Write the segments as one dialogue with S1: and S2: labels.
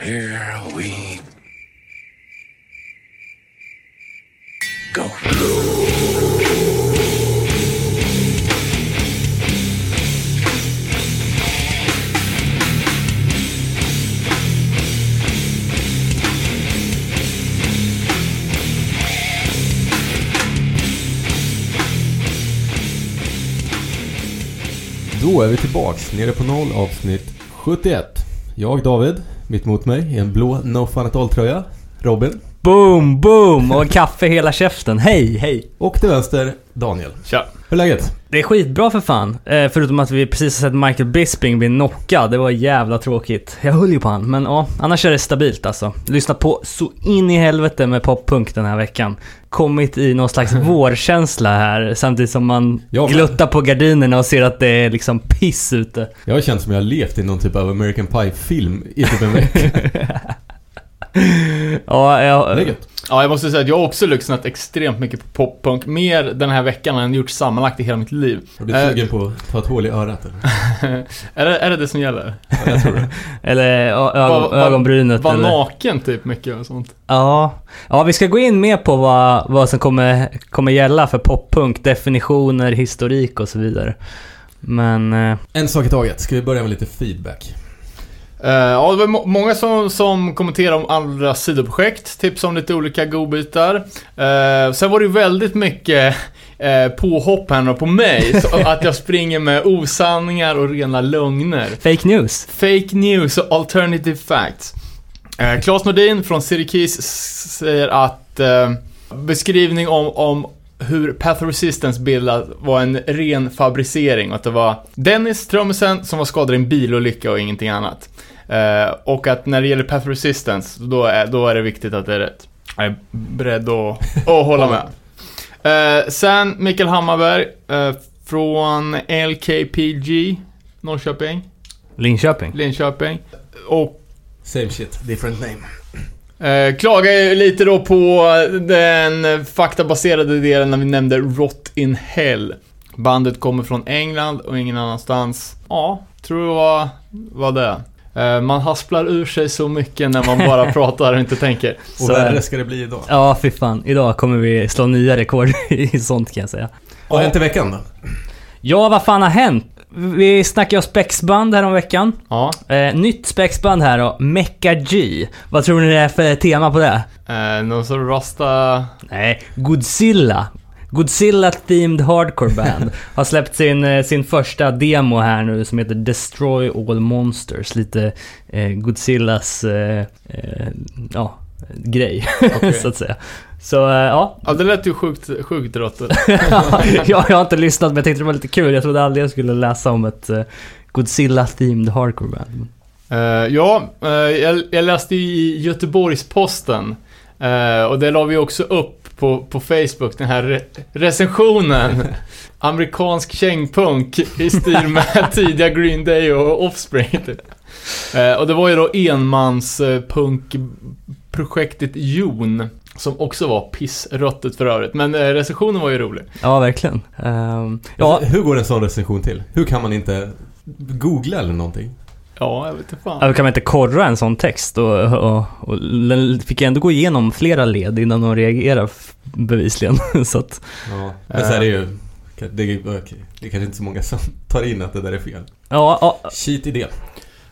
S1: Here we go.
S2: Då är vi tillbaks, nere på noll avsnitt 71. Jag David, mitt mot mig i en blå No Fun At All-tröja. Robin.
S3: Boom, boom! Och kaffe hela käften. Hej, hej!
S2: Och till vänster, Daniel.
S4: Tja.
S2: Hur är läget?
S3: Det är skitbra för fan. Eh, förutom att vi precis har sett Michael Bisping bli knockad. Det var jävla tråkigt. Jag höll ju på han, men ja. Annars är det stabilt alltså. Lyssna på så in i helvete med poppunk den här veckan. Kommit i någon slags vårkänsla här samtidigt som man
S2: Jag
S3: gluttar på gardinerna och ser att det är liksom piss ute.
S2: Jag har känt som jag har levt i någon typ av American Pie-film i typ en vecka.
S3: Ja, jag...
S4: Ja, jag måste säga att jag har också lyssnat extremt mycket på poppunk. Mer den här veckan än jag gjort sammanlagt i hela mitt liv.
S2: Har du
S4: Eh,
S2: sugen på att ta ett hål i örat eller?
S4: är, det, är det det som gäller?
S2: Ja, jag tror det.
S3: Eller ögon,
S4: var-
S3: ögonbrynet
S4: Var
S3: eller...
S4: naken typ mycket och sånt.
S3: Ja. ja, vi ska gå in mer på vad, vad som kommer, kommer gälla för poppunk, definitioner, historik och så vidare. Men... eh,
S2: En sak i taget. Ska vi börja med lite feedback?
S4: Eh, ja, det var må- många som, som kommenterade om andra sidoprojekt, tips om lite olika godbitar. Uh, sen var det ju väldigt mycket uh, påhopp här på mig, att jag springer med osanningar och rena lögner.
S3: Fake news.
S4: Fake news och alternative facts. Eh, Claes Nordin från City Keys s- säger att eh, beskrivning om, om hur Path Resistance bildat var en ren fabricering och att det var Dennis, trummisen, som var skadad i en bilolycka och ingenting annat. Eh, och att när det gäller Path Resistance, då är, då är det viktigt att det är rätt. Jag är beredd att, att hålla med. Eh, sen Mikael Hammarberg eh, från LKPG, Norrköping.
S3: Linköping.
S4: Linköping. Och
S2: Same shit, different name.
S4: Eh, klagar ju lite då på den faktabaserade delen när vi nämnde Rot in Hell. Bandet kommer från England och ingen annanstans. Ja, tror det var, var det. Eh, man hasplar ur sig så mycket när man bara pratar och inte tänker.
S2: Och
S3: Så
S2: värre ska det bli idag.
S3: Ja, fy fan. Idag kommer vi slå nya rekord i sånt kan jag säga.
S2: Vad har hänt i veckan då?
S3: Ja, vad fan har hänt? Vi snackade ju om spexband här om veckan.
S4: Ja,
S3: Eh, nytt spexband här då, Mecha G. Vad tror ni det är för tema på det?
S4: eh, någon sorts rasta...
S3: Nej, Godzilla. Godzilla Themed Hardcore Band har släppt sin, eh, sin första demo här nu som heter Destroy All Monsters. Lite eh, Godzillas, eh, eh, ja, grej
S2: Okej.
S3: så att säga. Så eh, ja,
S4: Ja, det lät ju sjukt, sjukt rått.
S3: jag, jag har inte lyssnat men jag tänkte det var lite kul. Jag trodde aldrig jag skulle läsa om ett eh, Godzilla Themed Hardcore Band.
S4: Eh, ja, eh, jag, jag läste ju i Göteborgs-Posten eh, och det la vi också upp på, på Facebook, den här re recensionen. Amerikansk kängpunk i stil med tidiga Green Day och Offspring. Och det var ju då enmans eh, punkprojektet Jon. Som också var pissröttet för övrigt. Men eh, recensionen var ju rolig.
S3: Ja, verkligen. Ehm, ja,
S2: Hur går en sån recension till? Hur kan man inte googla eller någonting?
S4: Ja, jag vet inte fan.
S3: Kan man inte korra en sån text? Och, och, och den fick ju ändå gå igenom flera led innan de reagerar f- bevisligen. så att,
S2: Ja. Men så är det ju... Det är, okej, det är kanske inte så många som tar in att det där är fel.
S3: ja, ja,
S2: Cheat idé.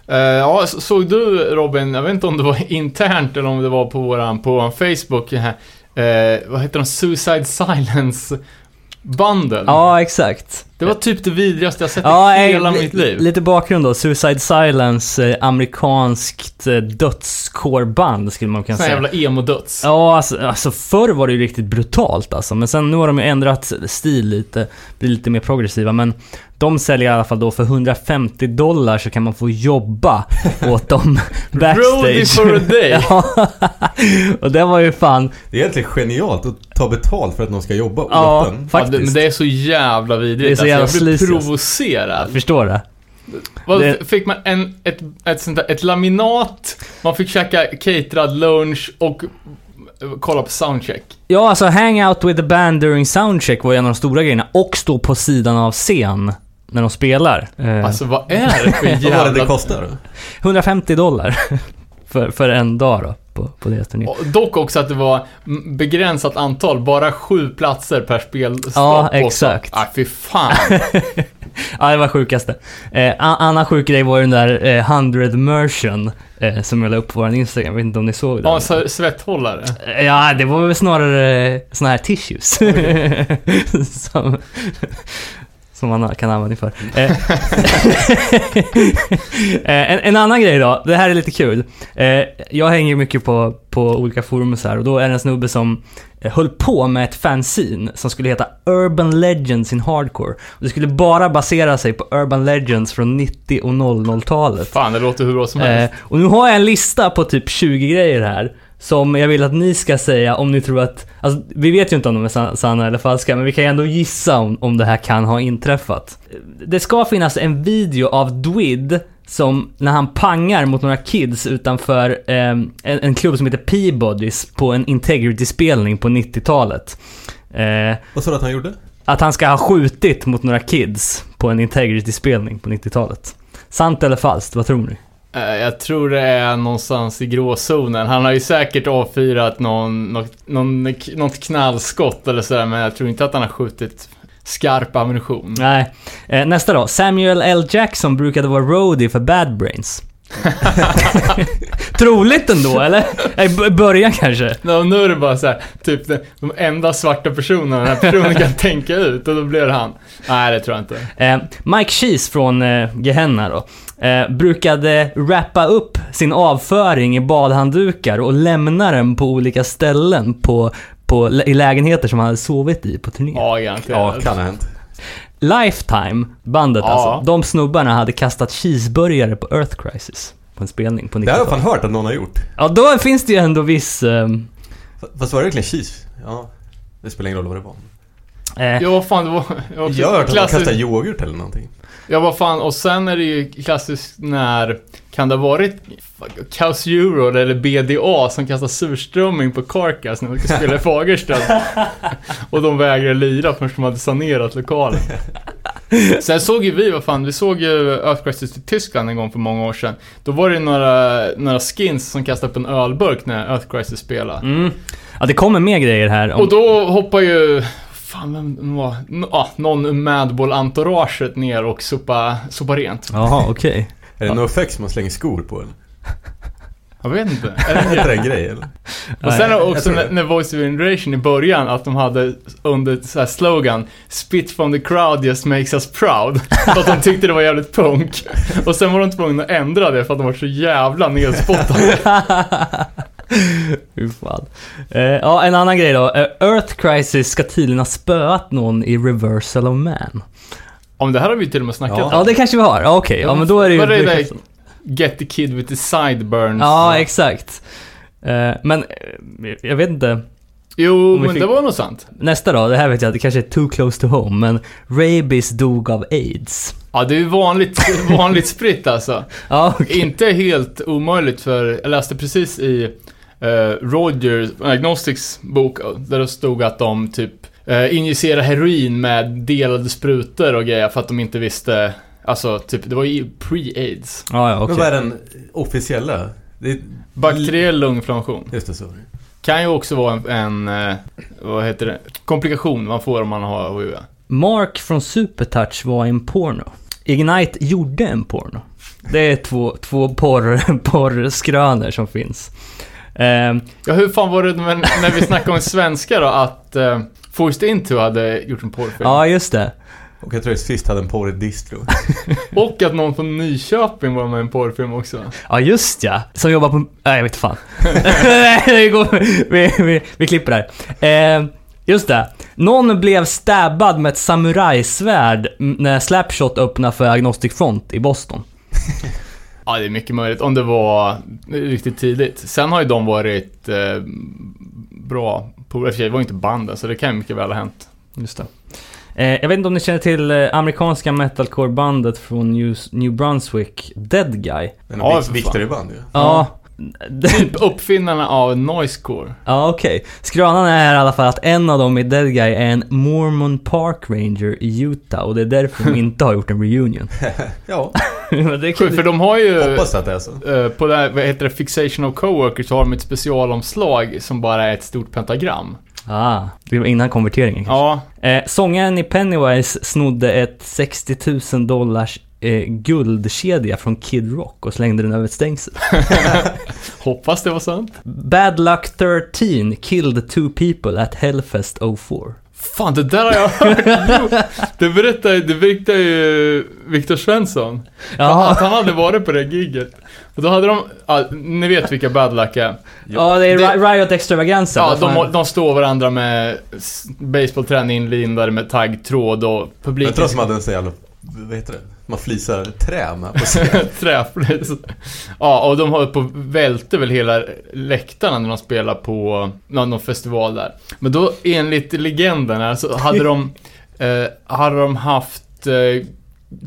S4: Eh, ja, såg du Robin, jag vet inte om det var internt eller om det var på våran, på våran Facebook, eh, vad heter de, Suicide Silence banden.
S3: ja, exakt.
S4: Det var typ det vidrigaste jag sett
S3: Ja,
S4: i hela mitt liv.
S3: Lite bakgrund då. Suicide Silence, eh, amerikanskt eh, dödscore-band skulle man kunna
S4: Sån
S3: säga.
S4: jävla emo-döds.
S3: Ja, alltså, alltså förr var det ju riktigt brutalt alltså. Men sen nu har de ju ändrat stil lite, blivit lite mer progressiva. Men de säljer i alla fall då för 150 dollar så kan man få jobba åt dem
S4: Roadie
S3: backstage.
S4: for a day.
S3: ja, och det var ju fan,
S2: Det är egentligen genialt att ta betalt för att någon ska jobba åt
S3: Ja,
S2: en.
S3: faktiskt.
S4: Ja, men det är så jävla vidrigt.
S3: Jävla
S4: alltså, jag
S3: alltså.
S4: provocerad.
S3: jag förstår det.
S4: Vad,
S3: det-
S4: Fick man en, ett, ett, sånt där, ett laminat, man fick käka caterad lunch och eh, kolla på soundcheck.
S3: Ja, alltså hang out with the band during soundcheck var en av de stora grejerna. Och stå på sidan av scen när de spelar. Eh,
S4: Alltså vad är det för
S2: Vad var det det
S4: jävla...
S2: kostar?
S3: 150 dollar. för, för en dag då, på, på deras turné.
S4: Och Dock också att det var begränsat antal, bara sju platser per spelstopp.
S3: Ja, exakt.
S4: Ah, fy fan.
S3: Ja, det var sjukaste. Eh, annan sjuk grej var ju den där eh, 100 merchen eh, som jag la upp på vår Instagram. Jag vet inte om ni såg den?
S4: Ja, så svetthållare.
S3: Eh, Ja, det var väl snarare såna här tissues. som, som man kan använda inför. Eh, eh, en, en annan grej då, det här är lite kul. Eh, jag hänger mycket på, på olika forum och då är det en snubbe som höll på med ett fanzine som skulle heta Urban Legends in Hardcore. Det skulle bara basera sig på Urban Legends från 90 och 00-talet.
S4: Fan, det låter hur bra som helst.
S3: Och nu har jag en lista på typ 20 grejer här. Som jag vill att ni ska säga om ni tror att, alltså vi vet ju inte om de är san- sanna eller falska, men vi kan ju ändå gissa om, om det här kan ha inträffat. Det ska finnas en video av Dwid som, när han pangar mot några kids utanför eh, en, en klubb som heter Peabodys på en Integrity-spelning på 90-talet. Eh,
S2: Vad sa du att han gjorde?
S3: att han ska ha skjutit mot några kids på en Integrity-spelning på 90-talet. Sant eller falskt? Vad tror ni?
S4: Eh, Jag tror det är någonstans i gråzonen. Han har ju säkert avfyrat någon, något, någon, något knallskott eller sådär, men jag tror inte att han har skjutit skarp ammunition.
S3: Nej. Eh, nästa då. Samuel L. Jackson brukade vara roadie för Bad Brains. Troligt ändå, eller? I början kanske.
S4: Ja, nu är det bara så här, typ de, de enda svarta personerna den här personen kan tänka ut och då blir det han. Nej, det tror jag inte.
S3: Eh, Mike Cheese från eh, Gehenna då. Eh, brukade rappa upp sin avföring i badhanddukar och lämna den på olika ställen på, på, i lägenheter som han hade sovit i på turné.
S4: Ja, garanterat.
S2: Ja, kan ha hänt.
S3: Lifetime, bandet
S4: Ja.
S3: alltså. De snubbarna hade kastat cheeseburgare på Earth Crisis. På en spelning på
S2: Det har jag
S3: 90-talet.
S2: fan hört att någon har gjort.
S3: Ja, då finns det ju ändå viss... ehm,
S2: Fast var det verkligen cheese? Ja. Det spelar ingen roll vad det var.
S3: eh,
S4: Ja, vad fan, det var...
S2: Jag har hört att de kastar yoghurt eller någonting.
S4: Ja, vad fan, och sen är det ju klassiskt när, kan det ha varit Chaos Euro eller BDA som kastar surströmming på Carcass när de ska spela i Fagersta. och de vägrar lira förrän de hade sanerat lokalen. Sen såg ju vi, vad fan, vi såg ju Earth Crisis i Tyskland en gång för många år sedan. Då var det några, några skins som kastade upp en ölburk när Earth Crisis spelade.
S3: mm. Ja, det kommer mer grejer här. Om,
S4: Och då hoppar ju, fan vem var, ja, någon ur Madball-entouraget ner och sopa, sopa rent.
S3: Jaha, okej.
S2: Är det NoFX man slänger skor på eller?
S4: Jag vet inte. Är det en grej?
S2: eller?
S4: Och sen
S2: jag
S4: också när, när Voice of Generation i början, att de hade under så här slogan Spit from the crowd just makes us proud. För att de tyckte det var jävligt punk. Och sen var de tvungna att ändra det för att de var så jävla nedspottade.
S3: Fy fan. Eh, ja, en annan grej då. Eh, Earth Crisis ska tydligen ha spöat någon i Reversal of Man.
S4: Om det här har vi till och med snackat
S2: Ja.
S4: om.
S3: Ja, det kanske vi har. Ja, okej. Ja, men då är det ju...
S4: Var det. Get the kid with the sideburns?
S3: Ja, exakt. Eh, men, eh, jag vet inte.
S4: Jo, men
S3: fick-
S4: det var nog sant.
S3: Nästa då, det här vet jag, det kanske är too close to home, men Rabies dog av AIDS.
S4: Ja, det är ju vanligt, vanligt spritt alltså.
S3: Ja, okej.
S4: Inte helt omöjligt för, jag läste precis i uh, Rogers, Agnostics bok, där det stod att de typ uh, injicerar heroin med delade sprutor och grejer för att de inte visste, alltså typ, det var ju pre-aids.
S3: Ja, ja,
S2: Men
S3: okej.
S2: vad är den officiella? Det är...
S4: Bakteriell lunginflammation.
S2: Just det, så.
S4: Kan ju också vara en, en eh, vad heter det, komplikation man får om man har HIV.
S3: Mark från Supertouch var i en porno. Ignite gjorde en porno. Det är två, två porr, porrskrönor som finns. Ehm,
S4: Ja, hur fan var det när, när vi snackade om svenska då, att uh, Forced Into hade gjort en porrfilm?
S3: ja, just det.
S2: Och jag tror att sist hade en porrig distro.
S4: Och att någon från Nyköping var med i en porrfilm också.
S3: Ja, just ja. Som jobbar på... Nej, jag vet fan. Nej, det går- vi, vi, vi klipper där. Ehm, just det. Någon blev stabbad med ett samurajsvärd när Slapshot öppnade för Agnostic Front i Boston.
S4: Ja, det är mycket möjligt. Om det var riktigt tidigt. Sen har ju de varit eh, bra sig, Det var ju inte banden, så det kan ju mycket väl ha hänt.
S3: Just det. Eh, jag vet inte om ni känner till eh, amerikanska metalcore-bandet från New, New Brunswick, Dead Guy?
S2: Men
S4: Ja,
S2: ja, Victor band ju.
S3: Ja.
S4: Typ uppfinnarna av Noisecore.
S3: Ja, okej. Skranan är i alla fall att en av dem i Dead Guy är en Mormon Park Ranger i Utah och det är därför de inte har gjort en reunion.
S2: Ja.
S3: Det
S4: För de har ju...
S2: Hoppas att det är så.
S4: eh, på det här, vad heter det, Fixation of Coworkers så har de ett specialomslag som bara är ett stort pentagram.
S3: Ah, det var innan konverteringen kanske.
S4: Ja,
S3: Eh, sångaren i Pennywise snodde ett 60 000 dollars eh, guldkedja från Kid Rock och slängde den över ett stängsel.
S4: hoppas det var sant.
S3: Bad Luck 13 killed two people at Hellfest 04.
S4: Fan, det där har jag hört! Det berättade, det berättade ju Viktor Svensson. Att
S3: Jaha.
S4: han hade varit på det giget. Och då hade de, ja, ni vet vilka Bad Luck är.
S3: Ja, det är
S4: Det-
S3: Ri- Riot Extravaganza.
S4: Ja, de, de står varandra med basebollträn inlindade med taggtråd och publiken...
S2: Jag tror att de hade en sån jävla, vad heter det? Man flisar trä med på.
S4: Träflis. Ja, och de har på välte väl hela läktarna när de spelar på någon, någon festival där. Men då, enligt legenden här, så hade de, eh, hade de haft eh,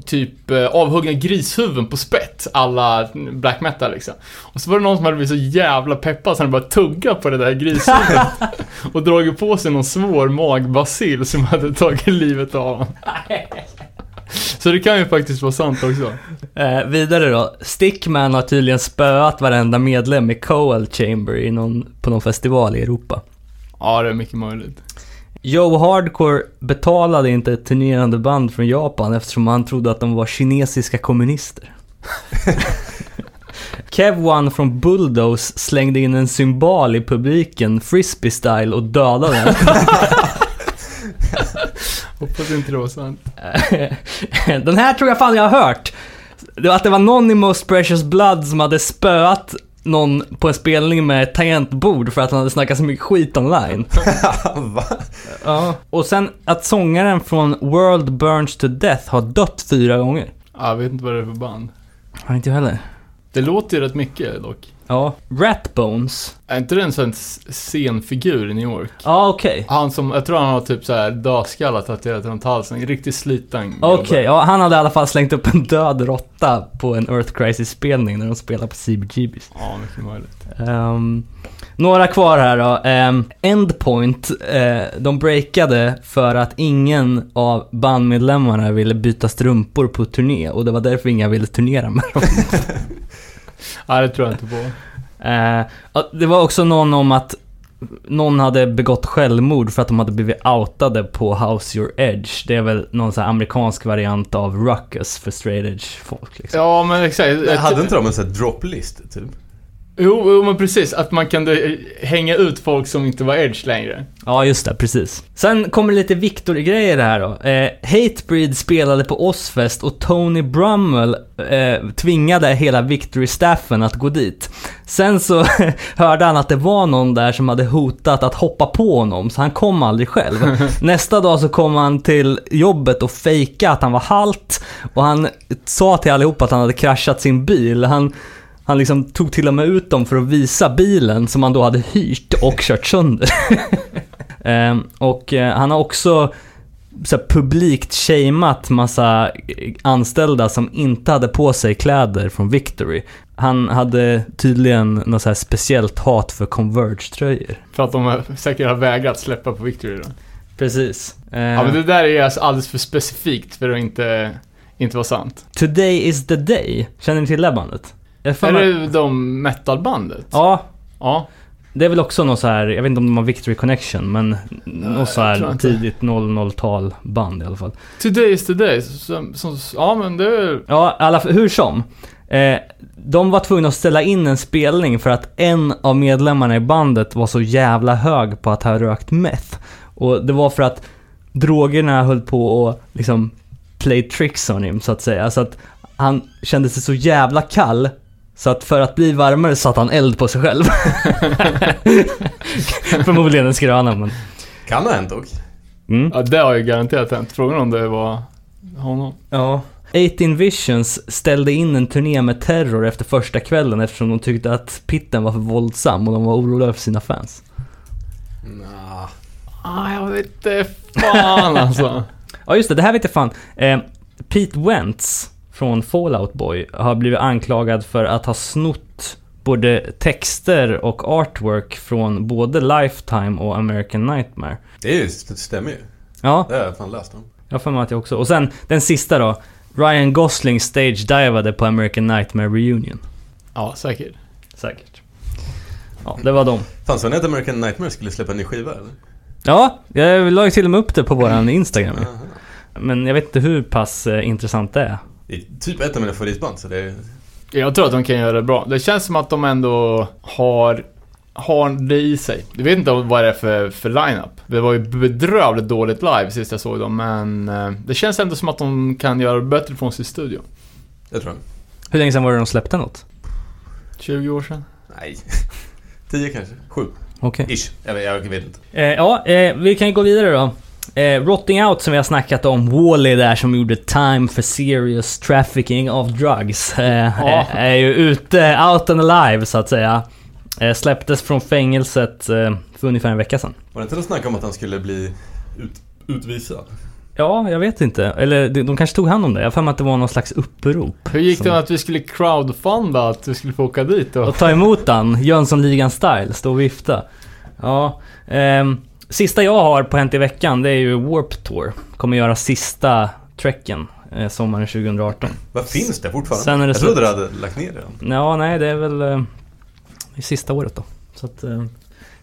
S4: typ eh, avhuggna grishuvuden på spett, alla black metal liksom. Och så var det någon som hade blivit så jävla peppad så han började tugga på det där grishuvudet. och dragit på sig någon svår magbacill som hade tagit livet av honom. Så det kan ju faktiskt vara sant också.
S3: Eh, vidare då. Stickman har tydligen spöat varenda medlem i Coal Chamber i någon, på någon festival i Europa.
S4: Ja, det är mycket möjligt.
S3: Joe Hardcore betalade inte ett turnerande band från Japan eftersom han trodde att de var kinesiska kommunister. Kev One från Bulldoze slängde in en symbol i publiken, frisbee-style, och dödade den.
S4: Hoppas inte det var sant.
S3: Den här tror jag fan jag har hört. Det var att det var någon i Most Precious Blood som hade spöat någon på en spelning med ett tangentbord för att han hade snackat så mycket skit online.
S2: Va?
S3: Ja. Och sen att sångaren från World Burns to Death har dött fyra gånger.
S4: Ja, jag vet inte vad det är för band.
S3: Har inte jag heller.
S4: Det låter ju rätt mycket dock.
S3: Ja. Ratbones.
S4: Är inte det en sån scenfigur i New York?
S3: Ja, okej.
S4: Han som, jag tror han har typ så här dödskallar tatuerat runt halsen. En riktigt sliten
S3: Okej, ja, han hade i alla fall slängt upp en död råtta på en Earth Crisis-spelning när de spelar på CBGBs.
S4: Ja, mycket möjligt.
S3: Ehm, några kvar här då. Um, Endpoint, eh, de breakade för att ingen av bandmedlemmarna ville byta strumpor på turné och det var därför inga ville turnera med dem.
S4: Ja, det tror jag inte på.
S3: Eh, det var också någon om att någon hade begått självmord för att de hade blivit outade på House Your Edge. Det är väl någon sån här amerikansk variant av Ruckus för straight edge folk liksom.
S4: Ja, men exakt.
S2: Hade inte de en sån här droplist, typ?
S4: Jo, jo, men precis. Att man kunde eh, hänga ut folk som inte var edge längre.
S3: Ja, just det, precis. Sen kommer lite Victor-grejer här då. Eh, Hatebreed spelade på Ozfest och Tony Brummel eh, tvingade hela Victory-staffen att gå dit. Sen så hörde han att det var någon där som hade hotat att hoppa på honom, så han kom aldrig själv. Nästa dag så kom han till jobbet och fejkade att han var halt och han sa till allihopa att han hade kraschat sin bil. Han han liksom tog till och med ut dem för att visa bilen som han då hade hyrt och kört sönder. Ehm, och eh, han har också så här, publikt shameat massa eh, anställda som inte hade på sig kläder från Victory. Han hade tydligen något så här speciellt hat för Converge-tröjor.
S4: För att de har- säkert har vägrat släppa på Victory då.
S3: Precis.
S4: Ja, men det där är alltså alldeles för specifikt för att inte, inte vara sant.
S3: Today is the day. Känner ni till det bandet?
S4: Är det de metalbandet?
S3: Ja,
S4: Ja.
S3: Det är väl också något så här, jag vet inte om de har Victory Connection, men något så här tidigt 00-tal band i alla fall.
S4: Today is the day. Som, som, ja, men det är...
S3: Ja, alla hur som. Eh, de var tvungna att ställa in en spelning för att en av medlemmarna i bandet var så jävla hög på att ha rökt meth. Och det var för att drogerna höll på att liksom play tricks on him, så att säga. Så att han kände sig så jävla kall så att för att bli varmare satte han eld på sig själv. Förmodligen en skröna men...
S2: Kan ha hänt dock.
S3: Mm.
S4: Ja, det har ju garanterat hänt. Frågan om det var honom.
S3: Ja. 18 Visions ställde in en turné med Terror efter första kvällen eftersom de tyckte att pitten var för våldsam och de var oroliga för sina fans.
S2: Nah.
S4: Ah, jag vet inte fan alltså.
S3: Ja just det, det här vet jag fan. Eh, Pete Wentz från Fallout Boy har blivit anklagad för att ha snott både texter och artwork från både Lifetime och American Nightmare.
S2: Det, är ju, det stämmer ju.
S3: Ja,
S2: Det har jag fan läst om.
S3: jag har för mig att jag också. Och sen den sista då. Ryan Gosling stage-divade på American Nightmare Reunion.
S4: Ja, säkert.
S3: Säkert. Ja, det var dem.
S2: Fanns det att American Nightmare skulle släppa en ny skiva eller?
S3: Ja, jag la ju till och med upp det på våran Instagram. Men jag vet inte hur pass eh, intressant det är.
S2: Det är typ ett av mina favoritband så det är...
S4: Jag tror att de kan göra det bra. Det känns som att de ändå har, har det i sig. Jag vet inte vad det är för, för line-up. Det var ju bedrövligt dåligt live sist jag såg dem, men eh, det känns ändå som att de kan göra bättre från sin studio.
S2: Jag tror.
S3: Hur länge sedan var det de släppte något?
S4: 20 år sedan.
S2: Nej. Tio kanske? Sju?
S3: Okej.
S2: Ish. Jag vet, jag vet inte.
S3: Eh, ja, eh, vi kan ju gå vidare då. Eh, Rotting Out som vi har snackat om, Wally där som gjorde Time for Serious Trafficking of Drugs. Eh,
S4: Ja.
S3: är, är ju ute, out and alive så att säga. Eh, släpptes från fängelset eh, för ungefär en vecka sedan.
S2: Var det inte något snack om att han skulle bli ut, utvisad?
S3: Ja, jag vet inte. Eller de, de kanske tog hand om det. Jag har att det var någon slags upprop.
S4: Hur gick det
S3: Som-
S4: med att vi skulle crowdfunda att vi skulle få åka dit då?
S3: Och ta emot han, Jönssonligan-style, stå och vifta. Ja, ehm, sista jag har på Hänt i veckan, det är ju Warp Tour. Kommer göra sista trekken eh, sommaren 2018.
S2: Vad finns det fortfarande?
S3: Sen är det
S2: jag trodde
S3: slut.
S2: du hade lagt ner det.
S3: Ja, nej, det är väl eh, i sista året då. Så att, eh,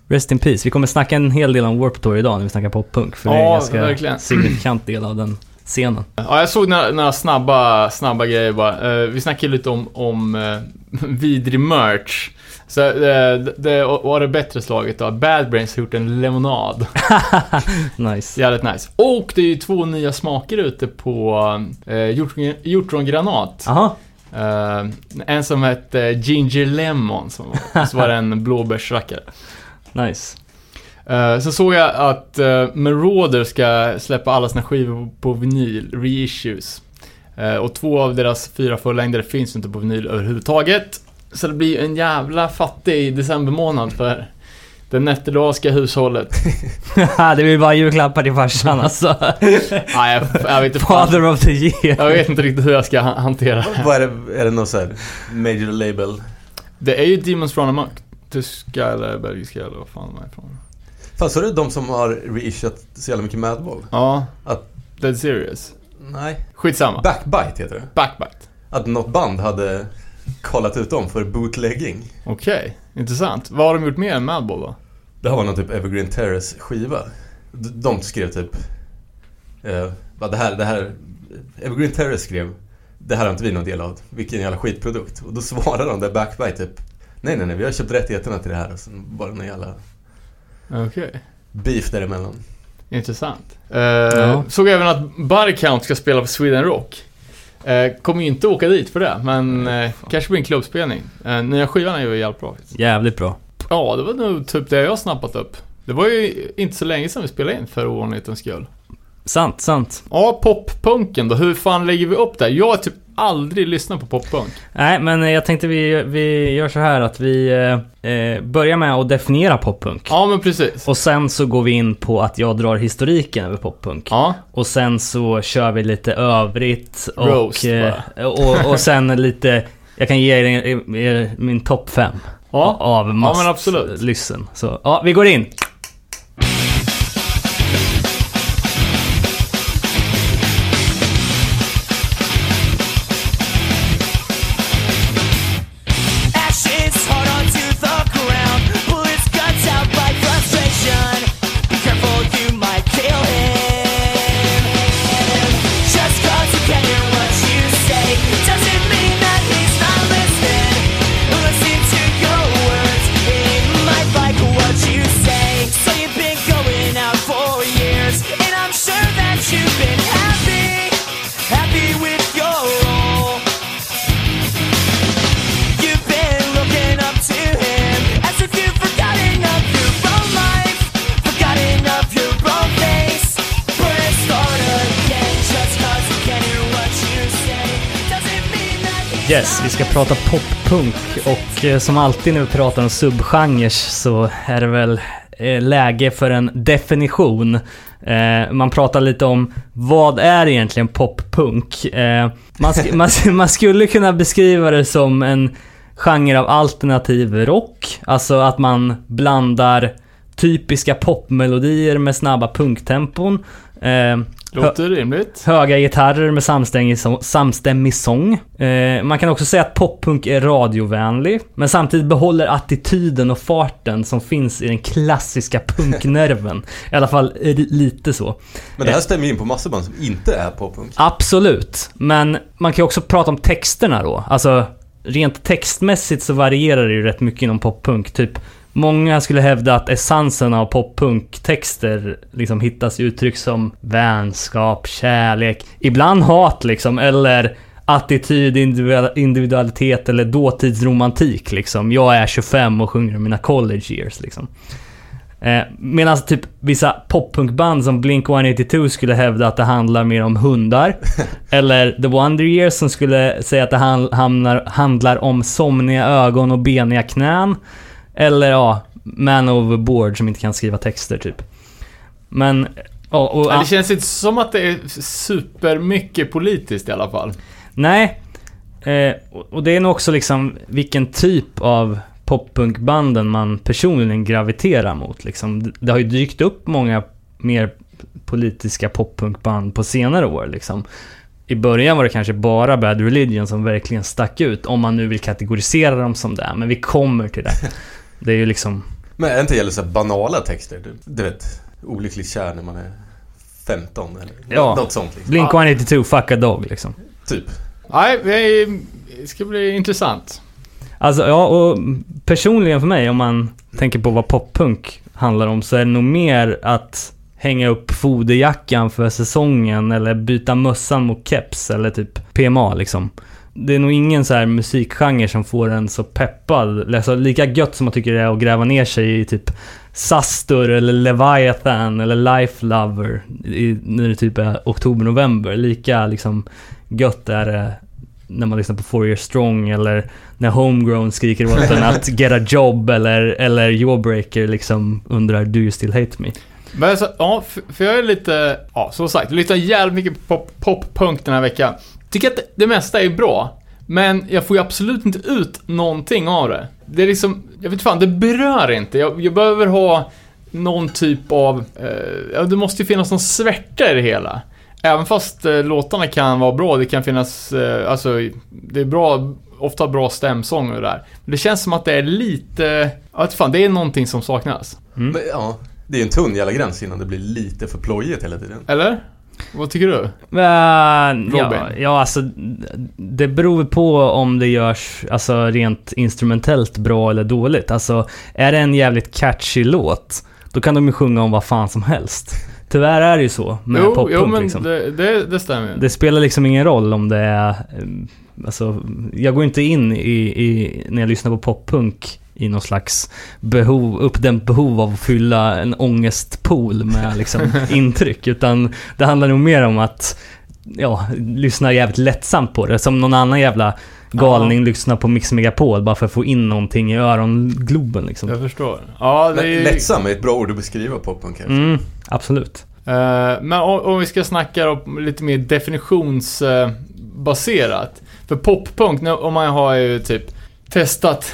S3: rest in peace. Vi kommer snacka en hel del om Warp Tour idag när vi snackar poppunk. För det är en
S4: Ja,
S3: ganska
S4: verkligen.
S3: signifikant del av den scenen.
S4: Ja, jag såg några, några snabba, snabba grejer bara. Eh, vi snackade lite om, om uh, vidrig merch. Så eh, det, var det bättre slaget då. Bad Brains har gjort en lemonad.
S3: nice.
S4: Jävligt nice. Och det är ju två nya smaker ute på uh, hjortron, hjortrongranat.
S3: Aha,
S4: Eh, en som hette Ginger Lemon, som, och så var det en blåbärsrackare.
S3: nice.
S4: Uh, så såg jag att uh, Marauder ska släppa alla sina skivor på vinyl, reissues. Eh, och två av deras fyra fullängdare finns inte på vinyl överhuvudtaget. Så det blir en jävla fattig decembermånad för det nätterdaska hushållet.
S3: det blir bara julklappar till farsan alltså.
S4: Nej, jag, jag vet inte.
S3: Father of the year.
S4: Jag vet inte riktigt hur jag ska ha- hantera det.
S2: Vad är det? Är det någon sån här major label?
S4: Det är ju Demons Run Amok. Tyska eller belgiska eller vad fan de är ifrån.
S2: Fan, så är det de som har reissuat så jävla mycket Madball?
S4: Ja.
S2: Att-
S4: Dead Serious.
S2: Nej.
S4: Skitsamma.
S2: Backbite heter det.
S4: Backbite.
S2: Att något band hade kollat ut dem för bootlegging.
S4: Okej, intressant. Vad har de gjort mer än Madball då?
S2: Det här var någon typ Evergreen Terrace skiva. De skrev typ... Eh, det här, det här... Evergreen Terrace skrev Det här har inte vi någon del av. Vilken jävla skitprodukt. Och då svarade de där Backbite typ Nej nej nej, vi har köpt rättigheterna till det här. Och sen bara någon jävla
S4: Okej.
S2: beef däremellan.
S4: Intressant. Uh, Såg även att Barcount ska spela på Sweden Rock. Uh, kommer ju inte åka dit för det, men uh, kanske blir en klubbspelning. Uh, nya skivan är ju jävligt bra. faktiskt.
S3: Jävligt bra.
S4: Ja, det var nog typ det jag snappat upp. Det var ju inte så länge sedan vi spelade in för ovanlighetens skull.
S3: Sant, sant.
S4: Ja, poppunken då. Hur fan lägger vi upp det? Jag har typ aldrig lyssnat på poppunk.
S3: Nej, men eh, jag tänkte vi, vi gör så här att vi eh, eh, börjar med att definiera poppunk.
S4: Ja, men precis.
S3: Och sen så går vi in på att jag drar historiken över poppunk.
S4: Ja,
S3: Och sen så kör vi lite övrigt och,
S4: Roast,
S3: eh, och, och sen lite, jag kan ge er, er min topp 5
S4: ja.
S3: av must
S4: men absolut.
S3: listen. Så ja, vi går in. Yes, vi ska prata poppunk och eh, som alltid när vi pratar om subgenres så är det väl eh, läge för en definition. Eh, man pratar lite om vad är egentligen poppunk? Man, sk- man, man skulle kunna beskriva det som en genre av alternativ rock. Alltså att man blandar typiska popmelodier med snabba punktempon. Eh,
S4: Låter rimligt.
S3: Höga gitarrer med samstämmig, så- samstämmig sång. Eh, man kan också säga att poppunk är radiovänlig, men samtidigt behåller attityden och farten som finns i den klassiska punknerven. I alla fall eh, lite så.
S2: Men det här stämmer in på massor band som inte är poppunk.
S3: Absolut, men man kan ju också prata om texterna då. Alltså, rent textmässigt så varierar det ju rätt mycket inom poppunk. Typ, många skulle hävda att essensen av poppunktexter liksom hittas i uttryck som vänskap, kärlek, ibland hat liksom, eller attityd, individual- individualitet eller dåtidsromantik liksom. Jag är 25 och sjunger om mina college years liksom. Eh, Medan typ vissa poppunkband som Blink-182 skulle hävda att det handlar mer om hundar. eller The Wonder Years som skulle säga att det han- hamnar, handlar om somniga ögon och beniga knän. Eller ja, Man Overboard som inte kan skriva texter typ. Men... ja, och,
S4: Ja, det känns inte som att det är supermycket politiskt i alla fall.
S3: Nej. Eh, och- det är nog också liksom vilken typ av poppunkbanden man personligen graviterar mot. Liksom. Det- Det har ju dykt upp många mer politiska poppunkband på senare år. Liksom. I början var det kanske bara Bad Religion som verkligen stack ut, om man nu vill kategorisera dem som det. Men vi kommer till det. Det är ju liksom...
S2: Men är det inte gäller så här banala texter? Du, du vet, olycklig kär när man är 15 eller
S3: Ja.
S2: något sånt liksom.
S3: Blink-182, fuck a dog liksom.
S2: Typ.
S4: Nej, det det ska bli intressant.
S3: Alltså ja, och personligen för mig, om man tänker på vad poppunk handlar om, så är det nog mer att hänga upp foderjackan för säsongen eller byta mössan mot keps eller typ PMA liksom. Det är nog ingen så här musikgenre som får en så peppad. Alltså lika gött som man tycker det är att gräva ner sig i typ Sastur eller Leviathan eller Life Lover i, när det typ är oktober-november. Lika liksom gött är det när man lyssnar på Four Year Strong eller när Homegrown skriker åt en att get a job eller, eller Jawbreaker liksom undrar Do you still hate me?
S4: Men alltså, ja, för, jag är lite, ja som sagt, jag lyssnar jävligt mycket på pop, poppunk den här veckan. Tycker att det, mesta är bra, men jag får ju absolut inte ut någonting av det. Det är liksom, jag vet fan, det berör inte. Jag, jag behöver ha någon typ av, eh, det måste ju finnas någon svärta i det hela. Även fast eh, låtarna kan vara bra, det kan finnas, eh, alltså, det är bra, ofta bra stämsång och det där. Men det känns som att det är lite, jag vet fan, det är någonting som saknas.
S3: Mm.
S2: Men, ja, det är en tunn jävla gräns innan det blir lite för plojigt hela tiden.
S4: Eller? Vad tycker du?
S3: Men, ja,
S4: Robin?
S3: ja, alltså det beror på om det görs alltså, rent instrumentellt bra eller dåligt. Alltså, är det en jävligt catchy låt, då kan de ju sjunga om vad fan som helst. Tyvärr är det ju så med
S4: Jo,
S3: poppunk
S4: jo men
S3: liksom.
S4: det, det, det stämmer.
S3: Det spelar liksom ingen roll om det är... eh, Alltså, jag går inte in i, i när jag lyssnar på poppunk i någon slags behov, uppdämt behov av att fylla en ångestpool med liksom intryck. Utan det handlar nog mer om att ja, lyssna jävligt lättsamt på det. Som någon annan jävla galning lyssnar på Mix Megapol bara för att få in någonting i örongloben liksom.
S4: Jag förstår. Ja, det är
S2: lättsam är ett bra ord att beskriva poppunk kanske.
S3: Mm, absolut.
S4: Eh, men om, om vi ska snacka om lite mer definitionsbaserat. För poppunk, nu- om man har ju typ testat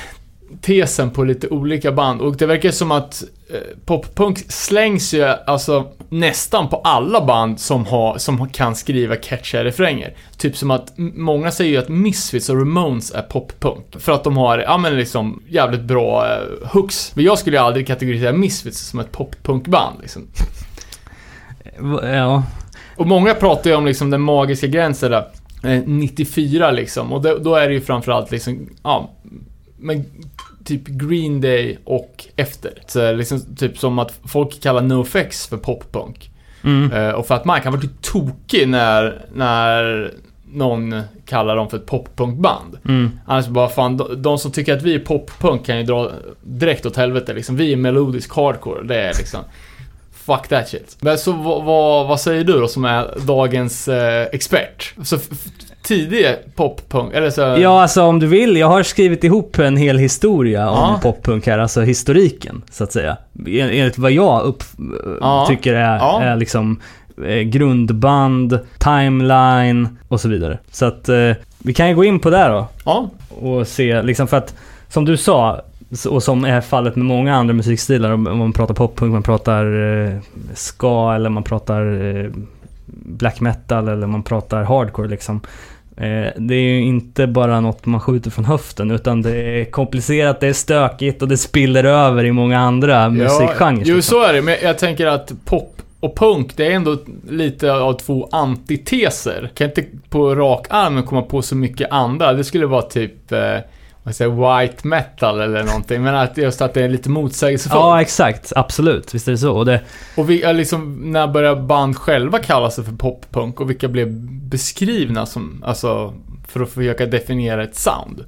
S4: tesen på lite olika band och det verkar som att eh, poppunk slängs ju alltså nästan på alla band som, har, som kan skriva catchiga refränger. Typ som att många säger ju att Misfits och Ramones är poppunk. För att de har, ja men liksom jävligt bra eh, hooks. Men jag skulle ju aldrig kategorisera Misfits som ett poppunkband liksom.
S3: Ja,
S4: Och många pratar ju om liksom den magiska gränsen där, eh, 94 liksom. Och då, då är det ju framförallt liksom, ja, men typ Green Day och efter. Så liksom, typ som att folk kallar NoFX för poppunk.
S3: mm.
S4: Eh, och för att man kan vara typ tokig när, när någon kallar dem för ett poppunkband.
S3: Mm.
S4: Annars bara fan, de, de som tycker att vi är poppunk kan ju dra direkt åt helvete liksom. Vi är melodisk hardcore, det är liksom Fuck that shit. Men så vad, vad, vad säger du då som är dagens eh, expert? Så tidig poppunk, eller så...
S3: Ja, alltså om du vill. Jag har skrivit ihop en hel historia om
S4: Ja.
S3: poppunk här, alltså historiken, så att säga. En- Enligt vad jag upp,
S4: Ja.
S3: tycker är,
S4: Ja.
S3: är liksom eh, grundband, timeline och så vidare. Så att eh, vi kan ju gå in på det då
S4: Ja,
S3: och se, liksom för att som du sa, Och som är fallet med många andra musikstilar. Om om man pratar poppunk, man pratar eh, ska eller man pratar eh, black metal eller man pratar hardcore liksom. Eh, det är ju inte bara något man skjuter från höften utan det är komplicerat, det är stökigt och det spiller över i många andra musikgenrer.
S4: Jo,
S3: liksom.
S4: så är det. Men jag tänker att pop och punk, det är ändå lite av två antiteser. Kan inte på rak arm komma på så mycket andra. Det skulle vara typ, eh, vad säger white metal eller någonting. Men att just att det är lite motsägelsefullt.
S3: Ja, exakt. Absolut. Visst är det så. Och det,
S4: Och vi, liksom, när börjar band själva kalla sig för poppunk och vilka blev beskrivna som, alltså, för att försöka definiera ett sound?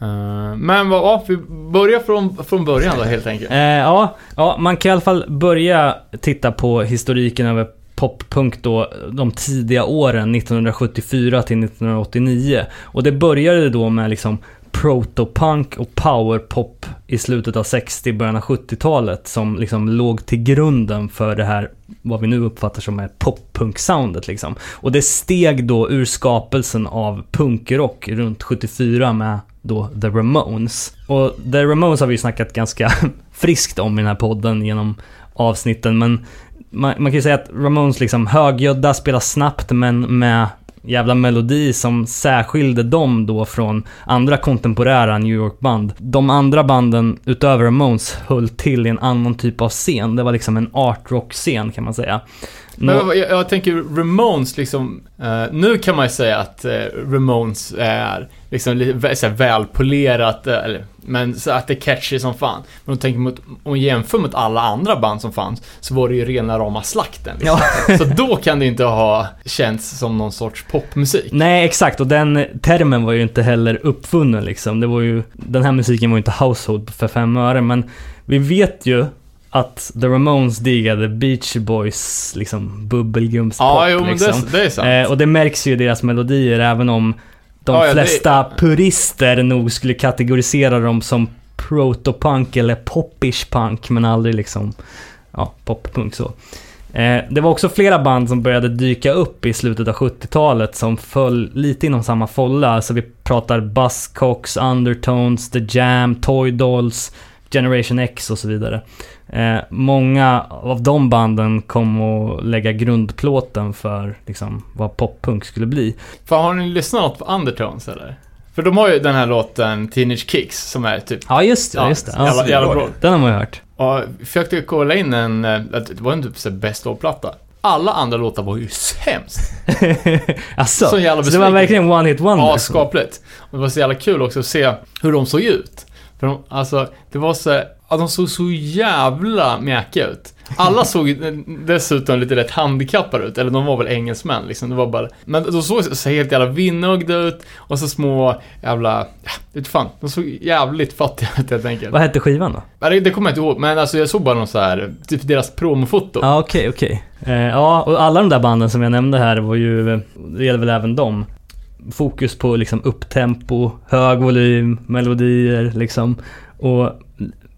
S4: Eh, men vad, ja, vi börjar från, från början då helt enkelt.
S3: Eh, ja, ja, man kan i alla fall börja titta på historiken över poppunk då, de tidiga åren 1974 till 1989. Och det började då med liksom protopunk och powerpop i slutet av 60, början av 70-talet som liksom låg till grunden för det här, vad vi nu uppfattar som är poppunk-soundet liksom. Och det steg då ur skapelsen av punkrock runt 74 med då The Ramones. Och The Ramones har vi ju snackat ganska friskt om i den här podden genom avsnitten, men man, man kan ju säga att Ramones liksom högljudda, spelar snabbt men med jävla melodi som särskilde dem då från andra kontemporära New York-band. De andra banden utöver Ramones höll till i en annan typ av scen. Det var liksom en art rock-scen kan man säga.
S4: Men jag, jag tänker Ramones liksom, eh, nu kan man ju säga att eh, Ramones är liksom lite vä- så här välpolerat, eh, eller, men så att det är catchy som fan. Men om tänker mot, om man jämför mot alla andra band som fanns, så var det ju rena rama slakten. Liksom. Så då kan det inte ha känts som någon sorts popmusik.
S3: Nej, exakt. Och den termen var ju inte heller uppfunnen liksom. Det var ju, den här musiken var ju inte household för fem öre, men vi vet ju att The Ramones digade Beach Boys, liksom bubbelgumspop
S4: Ja, jo, men
S3: liksom.
S4: det, det är sant.
S3: Eh, och det märks ju i deras melodier, även om de
S4: Ja, ja, det-
S3: flesta purister nog skulle kategorisera dem som protopunk eller popish punk, men aldrig liksom, ja, poppunk så. Eh, det var också flera band som började dyka upp i slutet av 70-talet som föll lite inom samma folla. Alltså vi pratar Buzzcocks, Undertones, The Jam, Toy Dolls, Generation X och så vidare. Eh, många av de banden kom att lägga grundplåten för liksom, vad poppunk skulle bli.
S4: Fan, har ni lyssnat något på Undertones eller? För de har ju den här låten Teenage Kicks som är typ
S3: Ja, just det.
S4: Ja,
S3: just det. Ja,
S4: jävla, jävla bra.
S3: Den har man ju hört.
S4: Jag försökte kolla in en, eh, det var en typ best of-platta. Alla andra låtar var ju sämst.
S3: Alltså,
S4: Så jävla
S3: så det var verkligen one hit wonder.
S4: Ja, skapligt. Och det var så jävla kul också att se hur de såg ut. För de, alltså, det var så, ja, de såg så jävla mjäkiga ut. Alla såg dessutom lite rätt handikappade ut, eller de var väl engelsmän liksom. Det var bara, men de såg så helt jävla vinnögda ut och så små jävla, ja, vet fan, de såg jävligt fattiga ut helt enkelt.
S3: Vad hette skivan då?
S4: Det, det kommer jag inte ihåg, men alltså jag såg bara någon så här, typ deras promofoto.
S3: Ja, okej, okej. Eh, ja, och alla de där banden som jag nämnde här var ju, det gäller väl även dem. Fokus på liksom upptempo, hög volym, melodier liksom. Och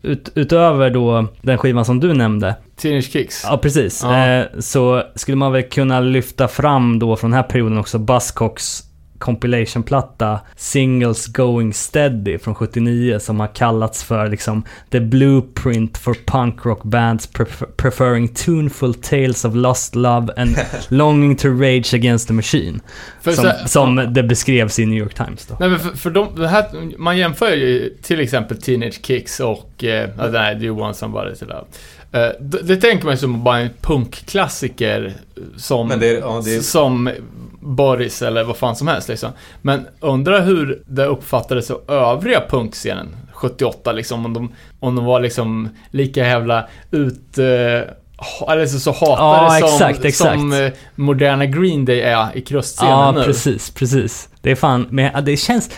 S3: ut, utöver då den skivan som du nämnde,
S4: Teenage Kicks.
S3: ja precis,
S4: Ja.
S3: Eh, så skulle man väl kunna lyfta fram då från den här perioden också Buzzcocks compilation-platta Singles Going Steady från 79 som har kallats för liksom the blueprint for punk rock bands prefer- preferring tuneful tales of lost love and longing to rage against the machine.
S4: För
S3: Som,
S4: så här-
S3: som det beskrevs i New York Times då.
S4: Nej men för, för de, det här, man jämför ju till exempel Teenage Kicks och, eh, ja, nej, Do You Want Somebody To Love. Eh, det, det tänker man ju som bara en punkklassiker som,
S2: det är, ja, är,
S4: som Boris eller vad fan som helst liksom. Men undrar hur det uppfattades av övriga punkscenen 78 liksom, om de, om de var liksom lika jävla ut... Eh, eller så, så hatade
S3: Ja,
S4: som,
S3: exakt, exakt.
S4: som eh, moderna Green Day är i krustscenen
S3: Ja,
S4: nu.
S3: precis, precis. Det är fan, men ja, det känns...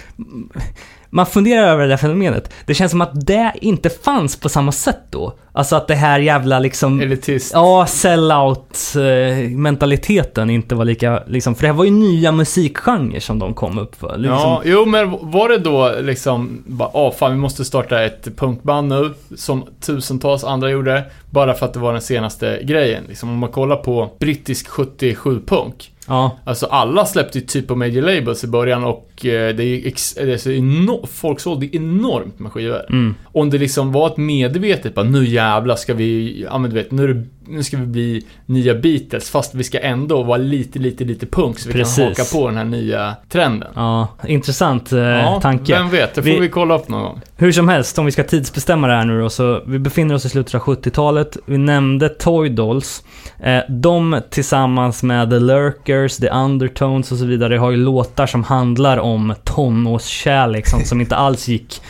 S3: Man funderar över det där fenomenet. Det känns som att det inte fanns på samma sätt då. Alltså att det här jävla liksom...
S4: Elitist.
S3: Ja, sell-out-mentaliteten inte var lika, liksom, för det här var ju nya musikgenrer som de kom upp för. Liksom,
S4: Ja, jo men var det då liksom bara, åh fan vi måste starta ett punkband nu, som tusentals andra gjorde, bara för att det var den senaste grejen. Liksom, om man kollar på brittisk 77-punk,
S3: ja,
S4: alltså alla släppte ju typ på major labels i början och eh, det är, ex, det är så enormt, folk sålde enormt med skivor.
S3: Mm.
S4: Om det liksom var ett medvetet bara nu jävlar ska vi, ja men du vet, nu, är det, nu ska vi bli nya Beatles fast vi ska ändå vara lite, lite, lite punk så vi
S3: Precis.
S4: kan haka på den här nya trenden.
S3: Ja, intressant eh,
S4: Ja,
S3: tanke.
S4: vem vet, det får
S3: Vi-
S4: vi, kolla upp någon gång.
S3: Hur som helst, om vi ska tidsbestämma det här nu då, så vi befinner oss i slutet av 70-talet. Vi nämnde Toy Dolls. Eh, de tillsammans med The Lurkers, The Undertones och så vidare har ju låtar som handlar om tonårskärlek, sånt som inte alls gick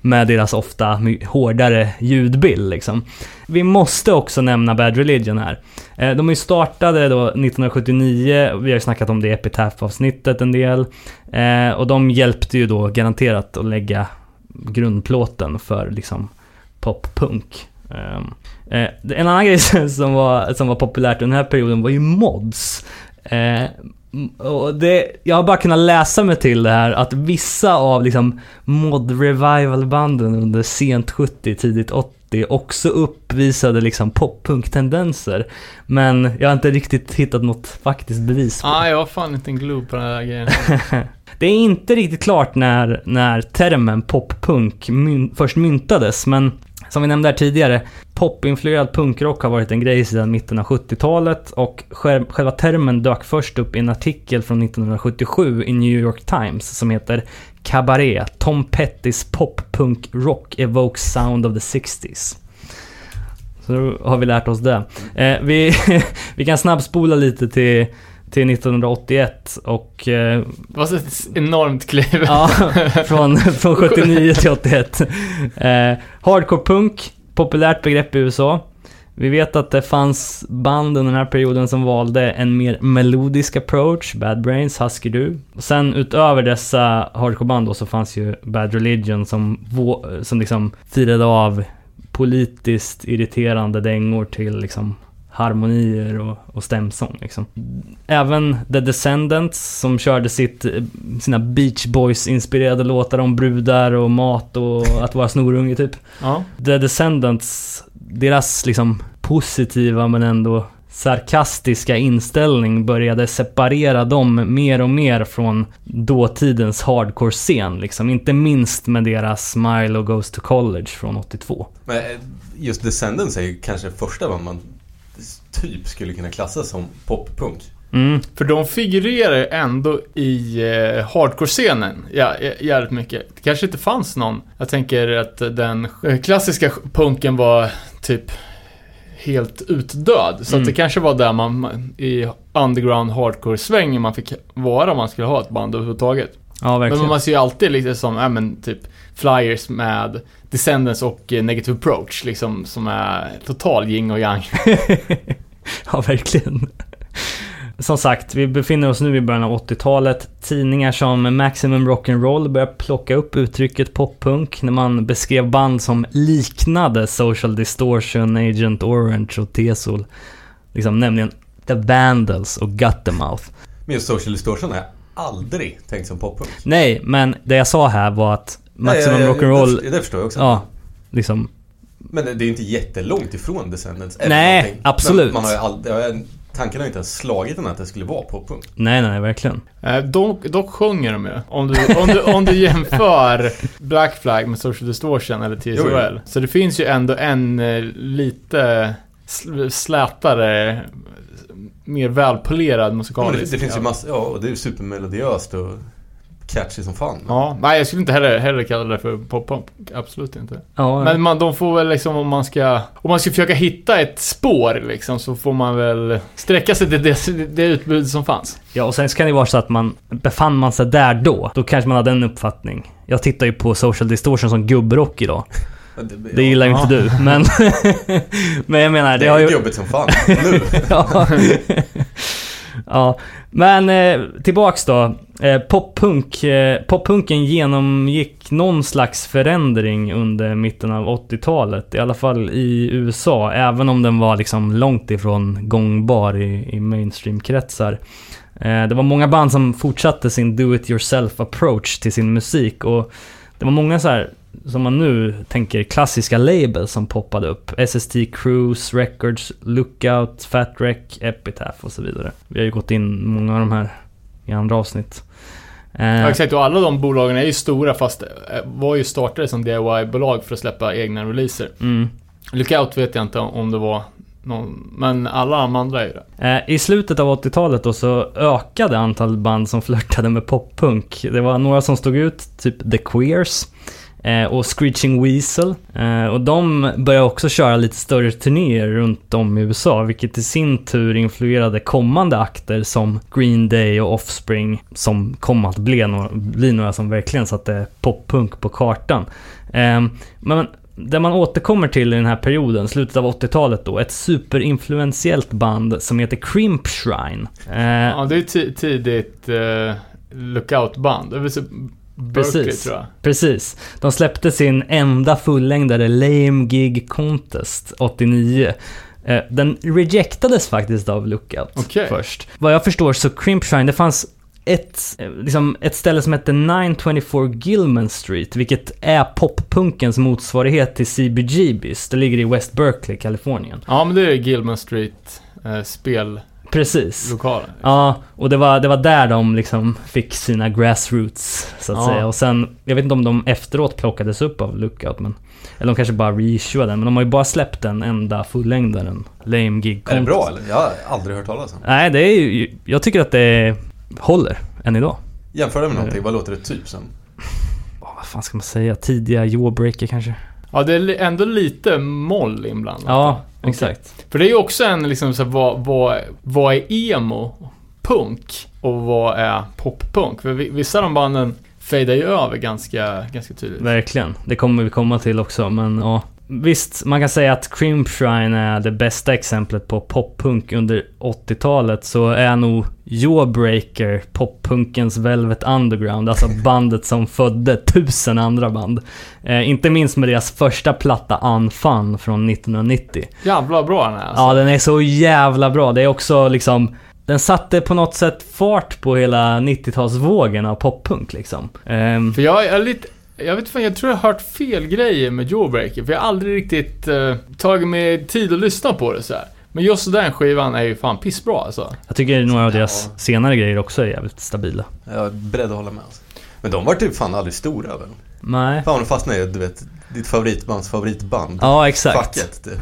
S3: med deras ofta hårdare ljudbild liksom. Vi måste också nämna Bad Religion här. Eh, de är ju startade då 1979, vi har ju snackat om det i Epitaph-avsnittet en del. Eh, och de hjälpte ju då garanterat att lägga grundplåten för liksom poppunk. Ehm, eh, en annan grej som var, som var populärt under den här perioden var ju mods. Eh, m- och det, jag har bara kunnat läsa mig till det här att vissa av liksom mod revival banden under sent 70, tidigt 80 också uppvisade liksom pop-punk-tendenser. Men jag har inte riktigt hittat något faktiskt bevis på
S4: Ah, jag har fan inte en glue på den här grejen.
S3: det är inte riktigt klart när, när termen poppunk myn, först myntades, men som vi nämnde här tidigare, popinfluerad punkrock har varit en grej sedan mitten av 70-talet och själva termen dök först upp i en artikel från 1977 i New York Times som heter Cabaret, Tom Pettys pop-punk rock evokes sound of the 60s. Så då har vi lärt oss det. Eh, vi, vi kan snabbspola lite till, till 1981 och eh,
S4: Det var ett enormt kliv.
S3: Ja, från, från 79 till 81. Eh, hardcore punk, populärt begrepp i USA. Vi vet att det fanns band under den här perioden som valde en mer melodisk approach, Bad Brains, Husky Du. Sen utöver dessa hardcoreband då så fanns ju Bad Religion som, som liksom firade av politiskt irriterande dängor till liksom harmonier och, och stämsång liksom. Även The Descendants som körde sitt, sina Beach Boys-inspirerade låtar om brudar och mat och att vara snorunge typ.
S4: Ja.
S3: The Descendants, deras liksom positiva men ändå sarkastiska inställning började separera dem mer och mer från dåtidens hardcore-scen liksom. Inte minst med deras Milo Goes to College från 82.
S2: Men eh, just Descendants är ju kanske det första man typ skulle kunna klassa som poppunk.
S3: Mm,
S4: För de figurerar ju ändå i eh, hardcore-scenen ja, jä- jävligt mycket. Det kanske inte fanns någon. Jag tänker att den klassiska punken var typ helt utdöd. Så
S3: Mm.
S4: att det kanske var där man, i underground hardcore-svängen man fick vara om man skulle ha ett band överhuvudtaget.
S3: ja verkligen.
S4: Men man ser ju alltid lite som, ja men typ flyers med Descendants och Negative Approach liksom som är total yin och yang.
S3: ja, verkligen. Som sagt, vi befinner oss nu i början av 80-talet. Tidningar som Maximum Rock'n'Roll börjar plocka upp uttrycket poppunk när man beskrev band som liknade Social Distortion, Agent Orange och Tesol. Liksom, nämligen The Vandals och Guttermouth.
S2: Men just Social Distortion har jag aldrig tänkt som poppunk.
S3: Nej, men det jag sa här var att Maximum Rock'n'Roll,
S2: Det, det förstår jag också.
S3: ja, liksom
S2: Men det är ju inte jättelångt ifrån Descendants.
S3: Nej,
S2: någonting.
S3: absolut.
S2: Men man har ju aldrig, jag- tanken har ju inte ens slagit en att det skulle vara poppunk.
S3: Nej, nej, verkligen.
S4: Eh, dock, dock sjunger de ju. Om du, om, du, om du jämför Black Flag med Social Distortion eller TSOL.
S2: Jo, jo.
S4: Så det finns ju ändå en eh, lite sl- slätare, mer välpolerad
S2: Ja,
S4: musikalisk.
S2: det, det finns ju massor, ja och det är ju supermelodiöst och catchy som fan.
S4: Ja, nej jag skulle inte heller, heller kalla det för pop-punk. Absolut inte.
S3: Ja,
S4: Men man, de får väl liksom om man ska... Om man ska försöka hitta ett spår liksom så får man väl sträcka sig till det, det utbud som fanns.
S3: Ja, och sen så kan det vara så att man befann man sig där då, då kanske man hade en uppfattning. Jag tittar ju på Social Distortion som gubbrock idag. Det gillar ju
S4: Ja.
S3: inte du, men... men jag menar, det,
S2: Det
S3: har
S2: är
S3: ju...
S2: jobbigt som fan. Nu.
S3: ja. ja. Men eh, tillbaks då. Eh, poppunk, eh, poppunken genomgick någon slags förändring under mitten av 80-talet. I alla fall i USA. Även om den var liksom långt ifrån gångbar i, i mainstream-kretsar. Eh, det var många band som fortsatte sin do-it-yourself approach till sin musik. Och det var många så här som man nu tänker klassiska labels som poppade upp. SST Cruise, Records, Lookout, Fat Wreck, Epitaph och så vidare. Vi har ju gått in många av de här i andra avsnitt. Eh,
S4: Ja, exakt, och alla de bolagen är ju stora fast eh, var ju startade som DIY-bolag för att släppa egna releaser.
S3: mm.
S4: Lookout vet jag inte om det var någon, men alla de andra är ju det.
S3: Eh, I slutet av 80-talet då så ökade antalet band som flörtade med poppunk. Det var några som stod ut, typ The Queers Eh, och Screeching Weasel. Eh, och de började också köra lite större turnéer runt om i USA, vilket i sin tur influerade kommande akter som Green Day och Offspring, som kom att bli några, bli några som verkligen satte poppunk på kartan. Eh, men det man återkommer till i den här perioden, slutet av 80-talet då, ett superinfluentiellt band som heter Crimp Shrine. Eh,
S4: Ja, det är tidigt uh, Lookout-band. Berkeley
S3: Precis.
S4: tror jag.
S3: Precis. De släppte sin enda fullängdare Lame Gig Contest 89. Eh, Den rejectades faktiskt av Lookout
S4: Okej.
S3: först. Vad jag förstår så Crimp Shrine, det fanns ett, eh, liksom ett ställe som hette 924 Gilman Street, vilket är poppunkens motsvarighet till CBGBs. Det ligger i West Berkeley, Kalifornien.
S4: Ja, men det är Gilman Street uh, spellokalen.
S3: Precis. Ja, och det var, det var där de liksom fick sina grassroots, så att
S4: Ja.
S3: säga. Och sen, jag vet inte om de efteråt plockades upp av Lookout, men... Eller de kanske bara reissuade den, men de har ju bara släppt den enda fullängdaren, Lame Gig
S2: Är det
S3: Contest.
S2: bra eller? Jag har aldrig hört talas om.
S3: Nej, det är ju... Jag tycker att det håller, än idag.
S2: Jämför det med någonting, vad låter det typ som?
S3: Åh, vad fan ska man säga? Tidiga Jawbreaker kanske?
S4: Ja, det är ändå lite moll inblandat.
S3: Ja, Exakt.
S4: För det är ju också en liksom så här, vad, vad, vad är emo? Punk? Och vad är poppunk? För vi- vissa av de banden fejdar ju över ganska, ganska tydligt.
S3: Verkligen. Det kommer vi komma till också, men ja. Visst, man kan säga att Crimp Shrine är det bästa exemplet på poppunk under 80-talet, så är nog Jawbreaker poppunkens Velvet Underground, alltså bandet som födde tusen andra band. Eh, inte minst med deras första platta Unfun från 1990.
S4: Jävla bra den är alltså.
S3: Ja, den är så jävla bra. Det är också liksom... Den satte på något sätt fart på hela 90-talsvågen av poppunk liksom. Ehm,
S4: För jag är lite... Jag vet inte, jag tror jag har hört fel grejer med Jawbreaker. För jag har aldrig riktigt uh, tagit mig tid att lyssna på det så här. Men just den skivan är ju fan pissbra alltså.
S3: Jag tycker några av deras
S2: Ja.
S3: senare grejer också är jävligt stabila.
S2: Jag är beredd att hålla med. Alltså. Men de var typ fan aldrig stora väl?
S3: Nej.
S2: Fan de fastnade i, du vet, ditt favoritbands favoritband.
S3: Ja, exakt.
S2: Facket. typ.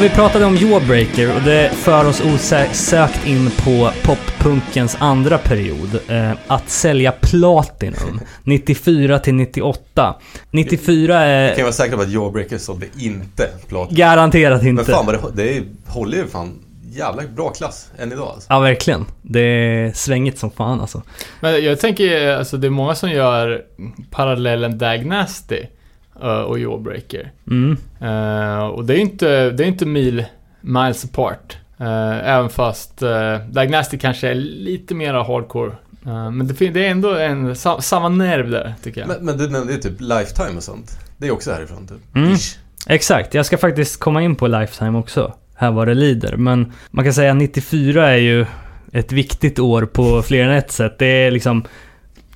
S3: Vi pratade om Jawbreaker och det för oss osökt in på poppunkens andra period. Eh, att sälja Platinum. 94 till 98. 94
S2: Kan
S3: är
S2: jag vara säker på att Jawbreaker sålde inte platina.
S3: garanterat
S2: Men
S3: inte.
S2: fan vad det, det är, håller ju fan jävla bra klass än idag alltså.
S3: Ja, verkligen. Det är svängigt som fan alltså.
S4: Men jag tänker, alltså det är många som gör parallellen Dag Nasty och Jawbreaker.
S3: Mm.
S4: Eh, och det är inte, det är inte mil, miles apart. Eh, även fast uh, Dag Nasty kanske är lite mer hardcore. Eh, men det, det är ändå en, sa, samma nerv där, tycker jag.
S2: Men, men du nämnde ju typ Lifetime och sånt. Det är också härifrån typ.
S3: Mm. Exakt, jag ska faktiskt komma in på Lifetime också. Här var det lider. Men man kan säga att 94 är ju ett viktigt år på fler än ett sätt. Det är liksom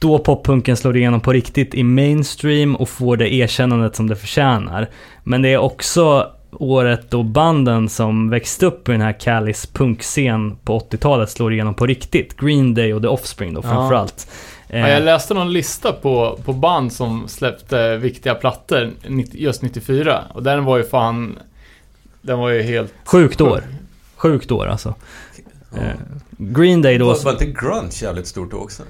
S3: då poppunken slår igenom på riktigt i mainstream och får det erkännandet som det förtjänar. Men det är också året då banden som växte upp i den här Callis punkscen på 80-talet slår igenom på riktigt. Green Day och The Offspring då
S4: Ja.
S3: framförallt.
S4: Ja, jag
S3: Eh,
S4: läste någon lista på, på band som släppte viktiga plattor 90, just 94. Och den var ju fan... Den var ju helt...
S3: sjukt år. Sjukt år alltså.
S2: Ja.
S3: Eh, Green Day då...
S2: Var, var inte grunge jävligt stort då också?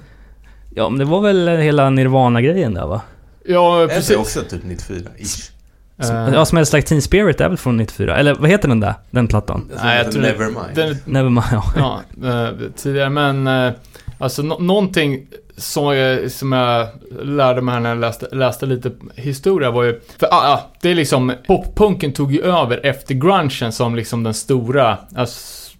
S3: Ja, men det var väl hela Nirvana-grejen där va?
S4: Ja,
S2: Är det
S4: precis.
S2: också typ 94-ish?
S4: Eh,
S3: Ja, Smells Like Teen Spirit är väl från 94? Eller vad heter den där? Den plattan?
S4: Nej, jag tror
S2: Nevermind.
S4: den,
S3: Nevermind, ja.
S4: ja, eh, tidigare, men eh, alltså nå- någonting som jag, som jag lärde mig här när jag läste, läste lite historia var ju, för ah, ah, det är liksom, poppunken tog ju över efter grungen som liksom den stora, alltså,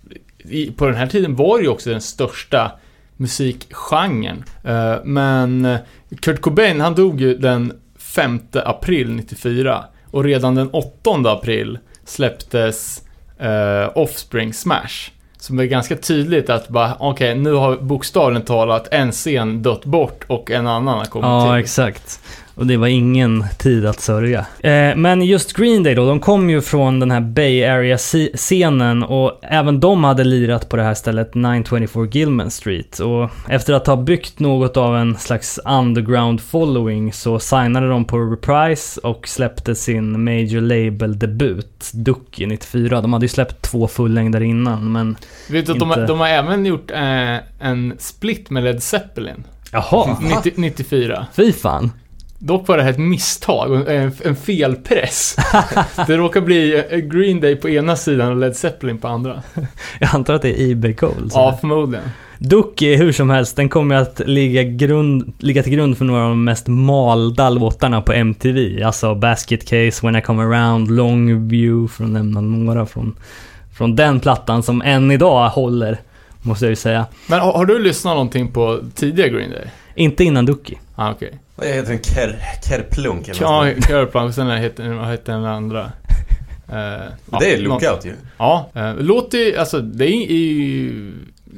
S4: i, på den här tiden var det ju också den största musikgenren. Eh, men Kurt Cobain, han dog ju den 5 april 94 och redan den 8 april släpptes eh, Offspring Smash. Som är ganska tydligt att bara, okej, nu har bokstavligt talat en scen dött bort och en annan har kommit
S3: Ja,
S4: till.
S3: exakt. Och det var ingen tid att sörja. Eh, men just Green Day då, de kom ju från den här Bay Area-scenen och även de hade lirat på det här stället 924 Gilman Street. Och efter att ha byggt något av en slags underground following så signade de på Reprise och släppte sin major label-debut, Ducky 94. De hade ju släppt två fullängdare innan, men
S4: Vet du att de,
S3: Inte-
S4: har- de har även gjort eh, en split med Led Zeppelin.
S3: jaha,
S4: 90, 94.
S3: fy fan.
S4: Dock var det här ett misstag, en, en felpress. det råkar bli eh, Green Day på ena sidan och Led Zeppelin på andra.
S3: Jag antar att det är Gold. så.
S4: Ja, förmodligen.
S3: Ducky, hur som helst, den kommer att ligga, grund, ligga till grund för några av de mest malda låtarna på MTV. Alltså Basket Case, When I Come Around, Long View, för att nämna några från, från den plattan som än idag håller, måste jag ju säga.
S4: Men har, har du lyssnat någonting på tidiga Green Day?
S3: Inte innan Ducky.
S4: Ah, okej.
S2: Vad heter den? Ker, Kerplunk eller
S4: Ja, och sen heter, vad heter den andra? Eh, ja,
S2: Det är Lookout ju.
S4: Ja, eh, låter ju, alltså det är ju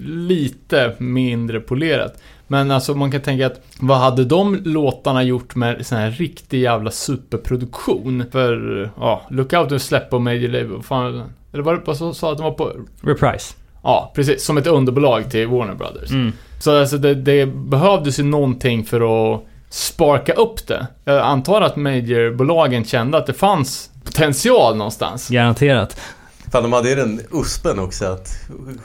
S4: lite mindre polerat. Men alltså man kan tänka att vad hade de låtarna gjort med sån här riktig jävla superproduktion? För, ja, Lookout och släpp på Major Label, fan, eller var det bara så sa att de var på,
S3: Reprise.
S4: ja precis, som ett underbolag till Warner Brothers.
S3: Mm.
S4: Så alltså det, det behövdes ju någonting för att sparka upp det. Jag antar att majorbolagen kände att det fanns potential någonstans.
S3: Garanterat.
S2: Fan, de hade ju den uspen också att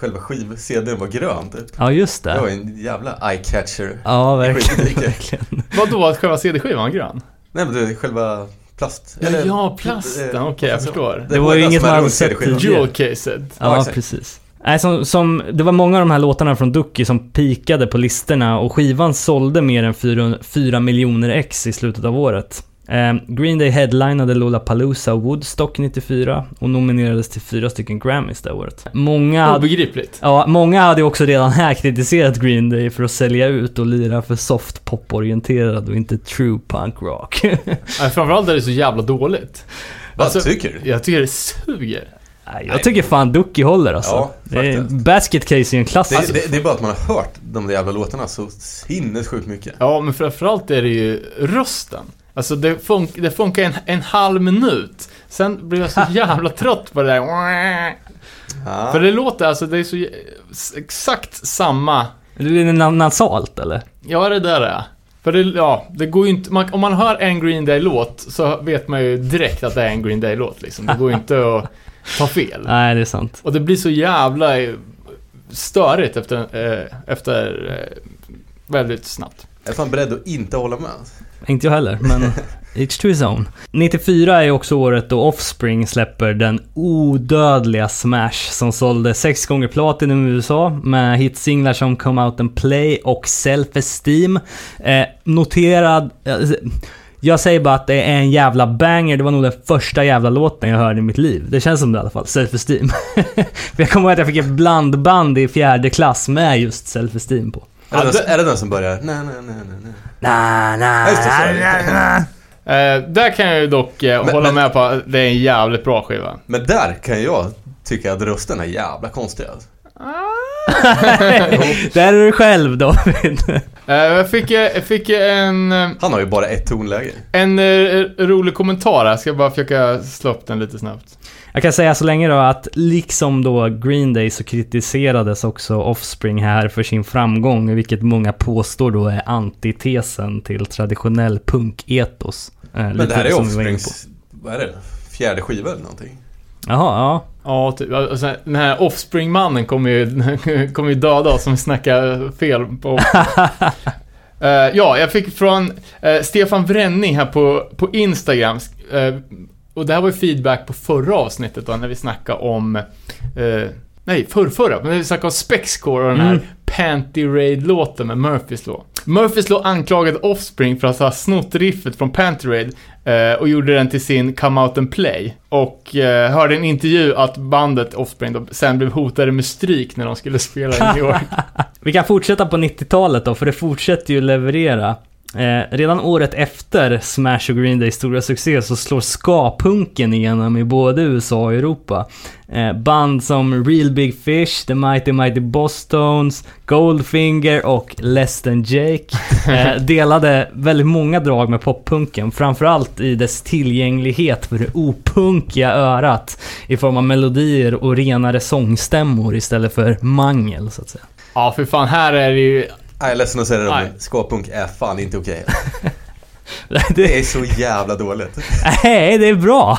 S2: själva skiv-CDn var grön typ.
S3: Ja, just
S2: Det var
S3: det.
S2: en jävla eye-catcher.
S3: Ja, verkligen.
S4: Vadå, att själva CD-skivan var grön?
S2: Nej men det är själva plast...
S4: Ja,
S2: eller-
S4: ja, plasten.
S2: eh,
S4: Okej, jag
S2: alltså,
S4: förstår.
S3: Det var ju inget man hade sett tidigare.
S4: Jewel-caset.
S3: Ja, precis. Nej, som, som, det var många av de här låtarna från Ducky som pikade på listorna och skivan sålde mer än 4, 4 miljoner ex i slutet av året. Eh, Green Day headlinade Lollapalooza och Woodstock 94 och nominerades till fyra stycken Grammys det året. Många hade,
S4: Obegripligt.
S3: ja, många hade också redan här kritiserat Green Day för att sälja ut och lira för soft pop-orienterad och inte true punk rock.
S4: Nej, framförallt är det så jävla dåligt.
S2: Vad
S4: Alltså,
S2: tycker du?
S4: Jag tycker det suger.
S3: Nej, jag tycker fan Ducky håller alltså.
S2: Ja,
S3: det. Basket Case är en
S2: Det,
S3: klassiker.
S2: det, det är bara att man har hört de där jävla låtarna så sinnessjukt mycket.
S4: Ja, men framförallt är det ju rösten. Alltså det, fun- det funkar en, en halv minut. Sen blir jag så jävla trött på det där.
S2: Ja.
S4: För det låter, alltså det är så exakt samma.
S3: Det är na- nasalt eller?
S4: Ja, det där är. För det, ja, det går ju inte, man, om man hör en Green Day-låt så vet man ju direkt att det är en Green Day-låt liksom. Det går ju inte att ta fel.
S3: Nej, det är sant.
S4: Och det blir så jävla eh, störigt efter, eh, efter eh, väldigt snabbt.
S2: Jag är fan beredd att inte hålla med.
S3: Inte jag heller, men each to his own. 94 är också året då Offspring släpper den odödliga Smash som sålde sex gånger platinum i USA med hitsinglar som Come Out and Play och Self Esteem. Eh, noterad... eh, Jag säger bara att det är en jävla banger. Det var nog den första jävla låten jag hörde i mitt liv. Det känns som det i alla fall. Self Esteem. För jag kommer ihåg att jag fick ett blandband i fjärde klass med just Self Esteem på.
S2: Är det,
S4: Ja,
S2: den, är det den som börjar? Nej, nej, nej, nej, nej.
S3: Na, na,
S2: Ja, just det, så är det.
S4: Eh, där kan jag ju dock eh,
S2: Men-
S4: hålla
S2: men-
S4: med på att det är en jävligt bra skiva.
S2: Men där kan jag tycka att rösten är jävla konstig. Alltså.
S3: Där är du själv David.
S4: Eh, jag fick, eh, jag fick en, eh,
S2: Han har ju bara ett tonläge.
S4: en rolig kommentar här. Jag ska bara försöka slå upp den lite snabbt.
S3: Jag kan säga så länge då att liksom då Green Day så kritiserades också Offspring här för sin framgång, vilket många påstår då är antitesen till traditionell punk-etos.
S2: Men det här är Offsprings, vad är det? Fjärde skiva eller någonting?
S3: Jaha, ja.
S4: Ja, typ. Alltså, den här Offspring-mannen kommer ju, kommer ju döda oss om vi snackar fel på... Eh, ja, jag fick från eh, Stefan Wrenning här på, på Instagram. eh, och det här var ju feedback på förra avsnittet då, när vi snackade om... nej, förrförra. När vi snackade om Spexcore och den här
S3: Mm.
S4: Panty Raid-låten med Murphys Law. Murphys Law anklagade Offspring för att ha snott riffet från Panty Raid eh, och gjorde den till sin Come Out and Play. Och eh, hörde i en intervju att bandet Offspring då sen blev hotade med stryk när de skulle spela i New York.
S3: Vi kan fortsätta på 90-talet då, för det fortsätter ju leverera. Eh, redan året efter Smash och Green Days stora succé så slår ska-punken igenom i både USA och Europa. Eh, band som Real Big Fish, The Mighty Mighty Bosstones, Goldfinger och Less Than Jake eh, delade väldigt många drag med poppunken, framförallt i dess tillgänglighet för det opunkiga örat i form av melodier och renare sångstämmor istället för mangel, så att säga.
S4: Ja, för fan, här är det ju...
S2: Nej, jag är ledsen att säga det
S4: Nej.
S2: men skapunk är fan inte okej.
S3: Det,
S2: Det är så jävla dåligt.
S3: nej, det är bra.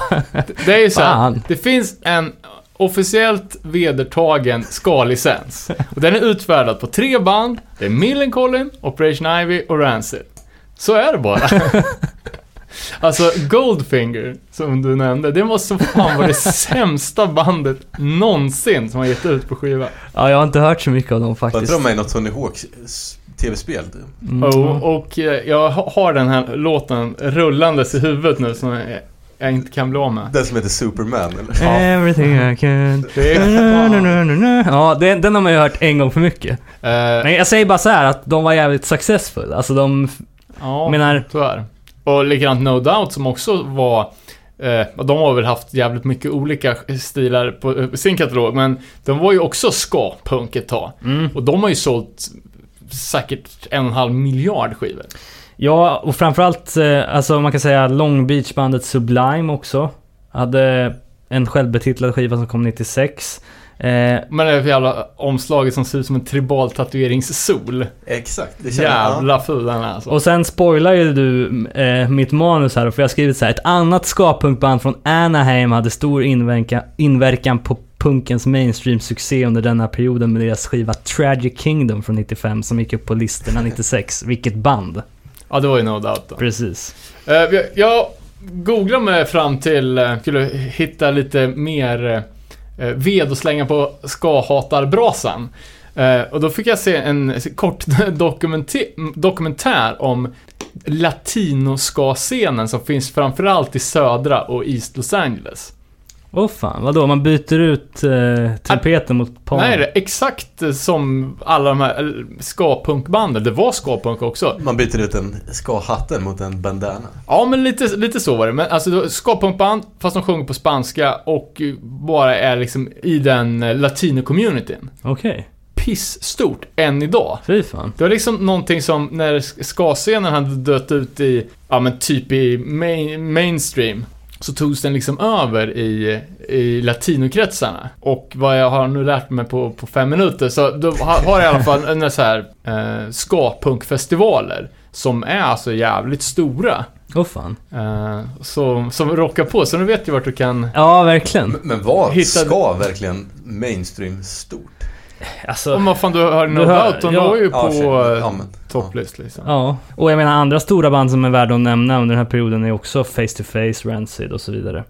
S4: Det är ju så här, det finns en officiellt vedertagen ska-licens. Och den är utfärdad på tre band. Det är Millencolin, Operation Ivy och Rancid. Så är det bara. Alltså, Goldfinger, som du nämnde, det måste fan vara det sämsta bandet någonsin som har gett ut på skiva.
S3: Ja, jag har inte hört så mycket av dem
S2: Var
S3: faktiskt.
S2: inte de med i något Tony Hawks s- tv-spel?
S3: Mm.
S4: Och, och eh, jag ha- har den här låten rullandes i huvudet nu som jag, inte kan bli av med.
S2: Den som heter Superman eller?
S3: Everything I can. Ja, den, den har man ju hört en gång för mycket.
S4: eh,
S3: Men jag säger bara så här att de var jävligt successful. Alltså de,
S4: Ja,
S3: menar,
S4: tyvärr. Och likadant No Doubt som också var... Eh, de har väl haft jävligt mycket olika stilar på eh, sin katalog, men de var ju också ska-punk ett tag.
S3: mm.
S4: Och de har ju sålt säkert en och en halv miljard skivor.
S3: Ja, och framförallt, eh, alltså man kan säga Long Beach-bandet Sublime också. Hade en självbetitlad skiva som kom 96. Eh,
S4: Men det är för jävla omslaget som ser ut som en tribal tatueringssol.
S2: Exakt, det.
S4: Jävla ful den är alltså.
S3: och sen spoilar ju du eh, mitt manus här, för jag har skrivit så här. Ett annat ska-punkband från Anaheim hade stor inverkan, inverkan på punkens mainstream-succé under denna perioden med deras skiva Tragic Kingdom från 95 som gick upp på listorna 96. Vilket band?
S4: Ja, det var ju No Doubt då.
S3: Precis.
S4: Eh, jag- jag googlade mig fram till, eh, skulle hitta lite mer eh, Eh, ved att slänga på ska-hatarbrasan. Eh, och då fick jag se en kort dokumentär om latinoska-scenen som finns framförallt i södra och East Los Angeles.
S3: Åh fan, vadå? Man byter ut eh, trumpeten mot pan?
S4: Nej, det är exakt eh, som alla de här eh, ska-punkbanden. Det var ska-punk också.
S2: Man byter ut en ska-hatten mot en bandana.
S4: Ja, men lite, lite så var det. Men alltså, ska-punkband, fast de sjunger på spanska och eh, bara är liksom i den latino-communityn.
S3: Okej.
S4: Pissstort, än idag.
S3: Fy fan.
S4: Det var liksom någonting som när ska-scenen hade dött ut i, ja men typ i main, mainstream, så togs den liksom över i, i latinokretsarna. Och vad jag har nu lärt mig på, på fem minuter, så då har jag i alla fall en så här eh, ska-punkfestivaler som är alltså jävligt stora.
S3: Åh fan.
S4: Eh, som, som rockar på, så nu vet du vart du kan...
S3: Ja, verkligen.
S2: Men, men vad
S4: Hittade-
S2: ska verkligen mainstream stort?
S3: Alltså,
S4: Om vad fan du hör No
S3: Du hör-
S4: Doubt, de
S3: ja.
S4: var ju
S2: Ja,
S4: på
S2: Ja,
S4: topplist liksom.
S3: ja. Och jag menar andra stora band som är värda att nämna under den här perioden är också Face to Face, Rancid och så vidare.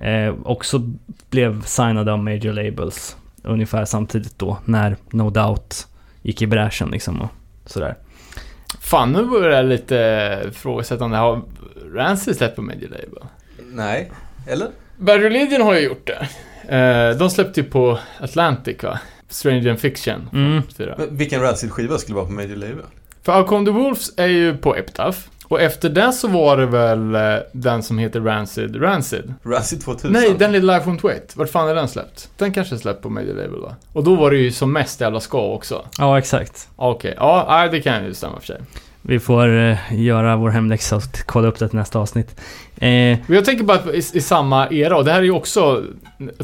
S3: Eh, också blev signade av major labels ungefär samtidigt då, när No Doubt gick i bräschen liksom och sådär.
S4: Fan, nu börjar jag lite ifrågasättande. Har Rancid släppt på Major Label?
S2: Nej, eller?
S4: Bad Religion har ju gjort det. Eh, de släppte ju på Atlantic va? Stranger and Fiction.
S3: Mm.
S2: Men vilken Rancid-skiva skulle vara på Major Label?
S4: För Outcome the Wolves är ju på Epitaph. Och efter det så var det väl eh, den som heter Rancid Rancid.
S2: Rancid 2000?
S4: Nej, den Little Life Won't Wait. Vart fan är den släppt? Den kanske är släppt på Major Label va? Och då var det ju som mest jävla ska också.
S3: Ja, exakt.
S4: Okej, ja, nej, det kan ju stämma för sig.
S3: Vi får eh, göra vår hemläxa och kolla upp det till nästa avsnitt. Eh,
S4: jag tänker bara i, i samma era, och det här är ju också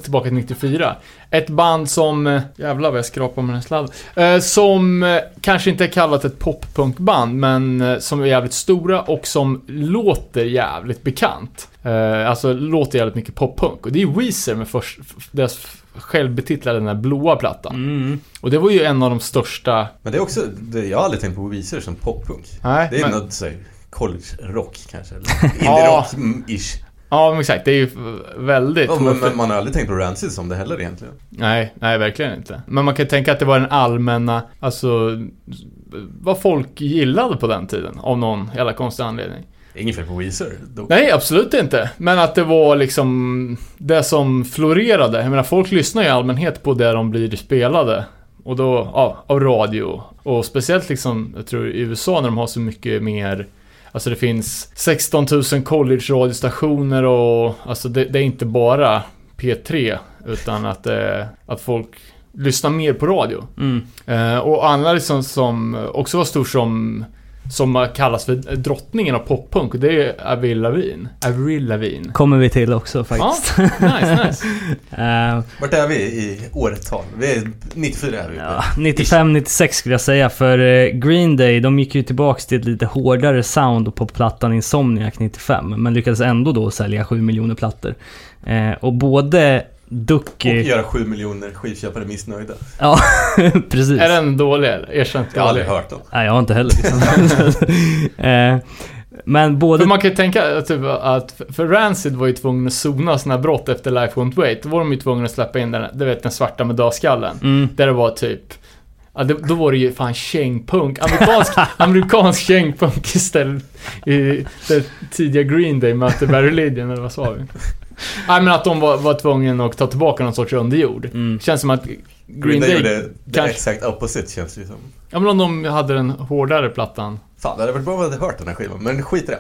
S4: tillbaka till 94. Ett band som, eh, jävlar vad jag skrapar med den sladden. Eh, som eh, kanske inte är kallat ett poppunkband, men som är jävligt stora och som låter jävligt bekant. Eh, alltså låter jävligt mycket poppunk. Och det är Weezer med först, deras självbetitlade den här blåa plattan.
S3: Mm.
S4: Och det var ju en av de största...
S2: Men det är också, det, jag har aldrig tänkt på Weezer som poppunk.
S4: Nej,
S2: Det är
S4: men,
S2: något såhär college-rock kanske. Eller indie-rock-ish.
S4: Ja, men exakt. Det är ju väldigt...
S2: Ja, men, men man har aldrig tänkt på Rancid som det heller egentligen.
S4: Nej, nej verkligen inte. Men man kan tänka att det var den allmänna, alltså vad folk gillade på den tiden. Av någon jävla konstig anledning.
S2: Inget fel på Weezer. dock.
S4: Nej, absolut inte. Men att det var liksom det som florerade. Jag menar, folk lyssnar ju i allmänhet på det de blir spelade. Och då, ja, av radio. Och speciellt liksom, jag tror i USA när de har så mycket mer Alltså det finns 16 000 college-radiostationer och alltså det, det är inte bara P3 utan att, eh, att folk lyssnar mer på radio.
S3: Mm.
S4: Eh, och andra liksom som också var stor som som kallas för drottningen av poppunk, det är Avril Lavigne. Avril Lavigne.
S3: Kommer vi till också faktiskt.
S4: Ja, nice, nice.
S3: Eh,
S2: Vart är vi i årtal? Vi är 94 är vi
S3: Ja, 95-96 skulle jag säga för eh, Green Day, de gick ju tillbaks till ett lite hårdare sound på plattan Insomniac 95 men lyckades ändå då sälja 7 miljoner plattor. Eh, och både
S2: Och
S3: Ducky...
S2: göra 7 miljoner skivköpare missnöjda.
S3: Ja, precis.
S4: Är den dålig eller? Erkänt
S2: Jag har aldrig hört dem.
S3: Nej, jag har inte heller liksom. eh, Men både...
S4: För man kan ju tänka typ, att, för Rancid var ju tvungen att sona sina brott efter Life Won't Wait. Då var de ju tvungna att släppa in den, du vet den svarta med dödskallen.
S3: Mm.
S4: Där det var typ Ja, det, då var det ju fan kängpunk. Amerikansk, amerikansk kängpunk istället. I det tidiga Green Day mötte Barry Lydian, eller vad sa vi? Nej men att de var, var tvungna att ta tillbaka någon sorts underjord.
S3: Mm.
S4: Känns som att
S2: Green
S4: Green
S2: Day
S4: Day...
S2: gjorde det
S4: kanske-
S2: exakt opposite känns det ju som.
S4: Ja men om de hade den hårdare plattan.
S2: Fan, det hade varit bra om jag hade hört den här skivan, men skit i det.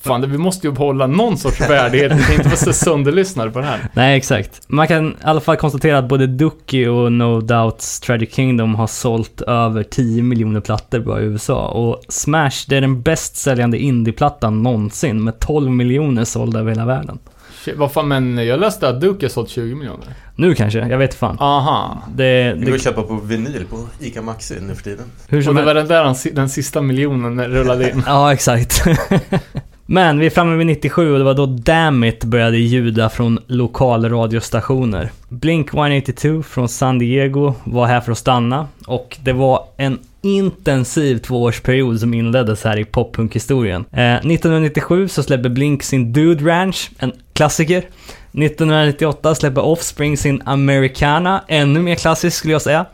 S4: Fan, det, vi måste ju behålla någon sorts värdighet. Vi kan inte vara så sönderlyssnade på det här.
S3: Nej, exakt. Man kan i alla fall konstatera att både Ducky och No Doubts Tragic Kingdom har sålt över 10 miljoner plattor bara i USA. Och Smash, det är den bäst säljande indieplattan någonsin med 12 miljoner sålda över hela världen.
S4: Vad fan, men jag läste att Duke har sålt 20 miljoner.
S3: Nu kanske, jag vet fan.
S4: Aha.
S3: Det,
S2: Det går att köpa på vinyl på ICA Maxi nu för tiden.
S3: hur
S4: Och
S3: som
S4: det var den där den sista miljonen rullade in.
S3: Ja, exakt. Men vi är framme vid 97 och det var då Dammit började ljuda från lokalradiostationer. Blink 182 från San Diego var här för att stanna och det var en intensiv tvåårsperiod som inleddes här i poppunkhistorien. Eh, 1997 så släpper Blink sin Dude Ranch, en klassiker. 1998 släpper Offspring sin Americana, ännu mer klassisk skulle jag säga.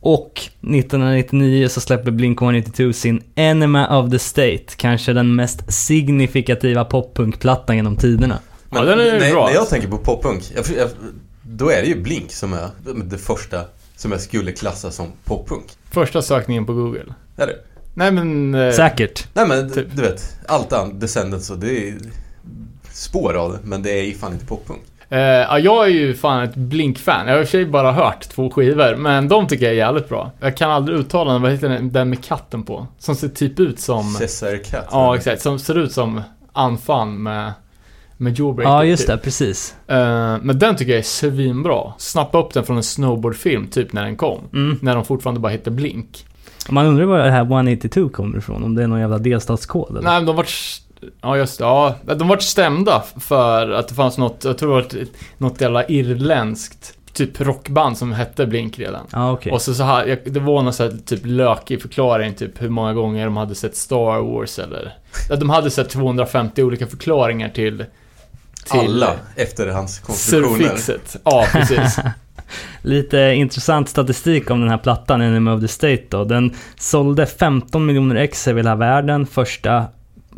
S3: Och 1999 så släpper Blink-182 sin Enema of the State, kanske den mest signifikativa poppunkplattan genom tiderna.
S4: Ja, den är
S2: när,
S4: bra.
S2: när jag tänker på poppunk, jag, jag, då är det ju Blink som är det första som jag skulle klassa som poppunk.
S4: Första sökningen på Google.
S2: Är det?
S4: Nej men... eh,
S3: Säkert.
S2: Nej men
S4: Typ.
S2: du vet, allt annat, Descendants och det är spår av det, men det är ju fan inte poppunk.
S4: Eh, ja, jag är ju fan ett Blink-fan. Jag har i och för sig bara hört två skivor, men de tycker jag är jävligt bra. Jag kan aldrig uttala den, vad heter den, den med katten på? Som ser typ ut som...
S2: Cesar Cat.
S4: Ja, exakt. Som ser ut som Anfan med, med Jawbreaker.
S3: Ja, just
S4: typ.
S3: det, precis.
S4: Eh, men den tycker jag är svinbra. Snappa upp den från en snowboardfilm, typ när den kom.
S3: Mm.
S4: När de fortfarande bara hette Blink.
S3: Man undrar var det här 182 kommer ifrån, om det är någon jävla delstatskod eller?
S4: Nej, men de vart... Ja, just det. Ja, de vart stämda för att det fanns något, jag tror det var ett- något jävla irländskt typ rockband som hette Blink redan.
S3: Ja, okej.
S4: Och så, så här, jag- det var någon så här, typ lökig förklaring, typ hur många gånger de hade sett Star Wars eller... De hade sett 250 olika förklaringar till... till
S2: Alla efterhandskonstruktioner.
S4: Surfixet. Ja, precis.
S3: Lite intressant statistik om den här plattan, Enemy of the State då. Den sålde 15 miljoner ex över hela världen första,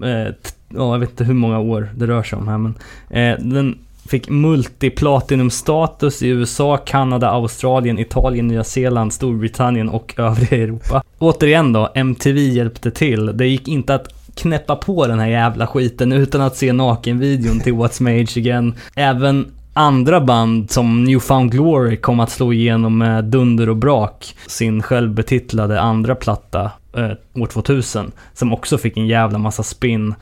S3: eh, ja, jag vet inte hur många år det rör sig om här men. Eh, den fick multiplatinumstatus i USA, Kanada, Australien, Italien, Nya Zeeland, Storbritannien och övriga Europa. Återigen då, MTV hjälpte till. Det gick inte att knäppa på den här jävla skiten utan att se nakenvideon till What's My Age Again. Även andra band som Newfound Glory kom att slå igenom med dunder och brak. Sin självbetitlade andra platta eh, år 2000. Som också fick en jävla massa spin.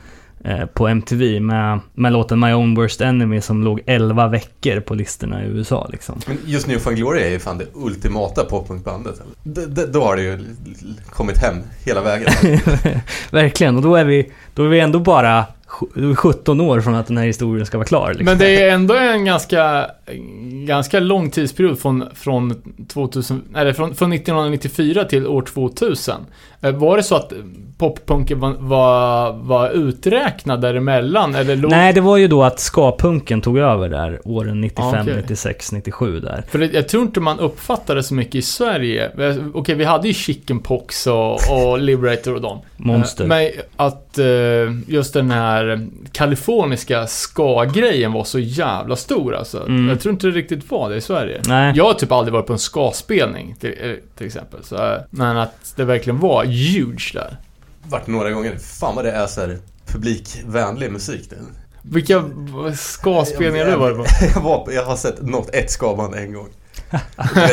S3: eh, på MTV med, med låten My Own Worst Enemy som låg 11 veckor på listorna i USA liksom.
S2: Men just New Fan Glory är ju fan det ultimata poppunkbandet. Då har det ju kommit hem hela vägen.
S3: Verkligen, och då är vi, då är vi ändå bara sj- 17 år från att den här historien ska vara klar. Liksom.
S4: Men det är ändå en ganska, ganska lång tidsperiod från, från, 2000, eller från, från 1994 till år 2000. Eh, Var det så att poppunken var, var, var uträknad däremellan? Eller låg,
S3: Nej, det var ju då att ska-punken tog över där åren 95,
S4: Ja, okej.
S3: 96, 97 där.
S4: För det, jag tror inte man uppfattade så mycket i Sverige. Okej, vi hade ju Chickenpox och, och Liberator och dem.
S3: Monster.
S4: Eh, Men att eh, just den här kaliforniska ska-grejen var så jävla stor alltså.
S3: Mm.
S4: Jag tror inte det riktigt var det i Sverige.
S3: Nej.
S4: Jag har typ aldrig varit på en ska-spelning till, eh, till exempel. Så, eh, men att det verkligen var huge där.
S2: Vart några gånger. Fan vad det är så här publikvänlig musik det.
S4: Vilka ska-spelningar du varit på?
S2: Jag, var, jag har sett något, ett skavband en gång. Det,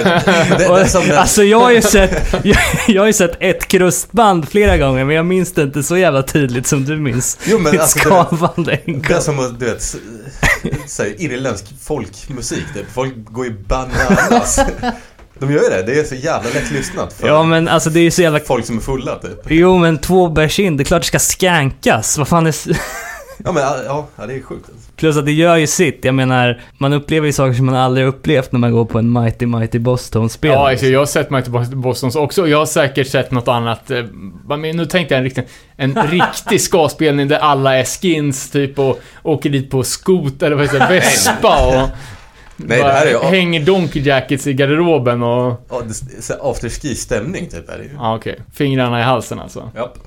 S2: det, det är som den,
S3: Alltså jag har ju sett, jag, jag har ju sett ett krustband flera gånger men jag minns det inte så jävla tydligt som du minns.
S2: Jo, men alltså, det-
S3: skavande en
S2: det är
S3: gång.
S2: som att, du vet, så här, irländsk folkmusik. Typ. Folk går ju bananas. De gör ju det. Det är så jävla lätt lyssnat för
S3: Ja men alltså det är så jävla...
S2: folk som är fulla typ.
S3: Jo men två bärs in, det är klart det ska skankas. Vad fan är...
S2: Ja men ja, ja det är sjukt. alltså.
S3: Plus att det gör ju sitt. Jag menar, man upplever ju saker som man aldrig upplevt när man går på en Mighty Mighty Boston-spel.
S4: Ja, alltså, jag har sett Mighty Bostons också. och Jag har säkert sett något annat. eh, Men nu tänkte jag en riktig, en riktig ska-spelning där alla är skins typ och åker dit på skot eller vad heter det, vespa och...
S2: Nej, det här är
S4: Hänger donkey jackets i garderoben och...
S2: Ja, afterski-stämning typ är det ju.
S4: Ja, okej. Fingrarna i halsen alltså.
S2: Japp.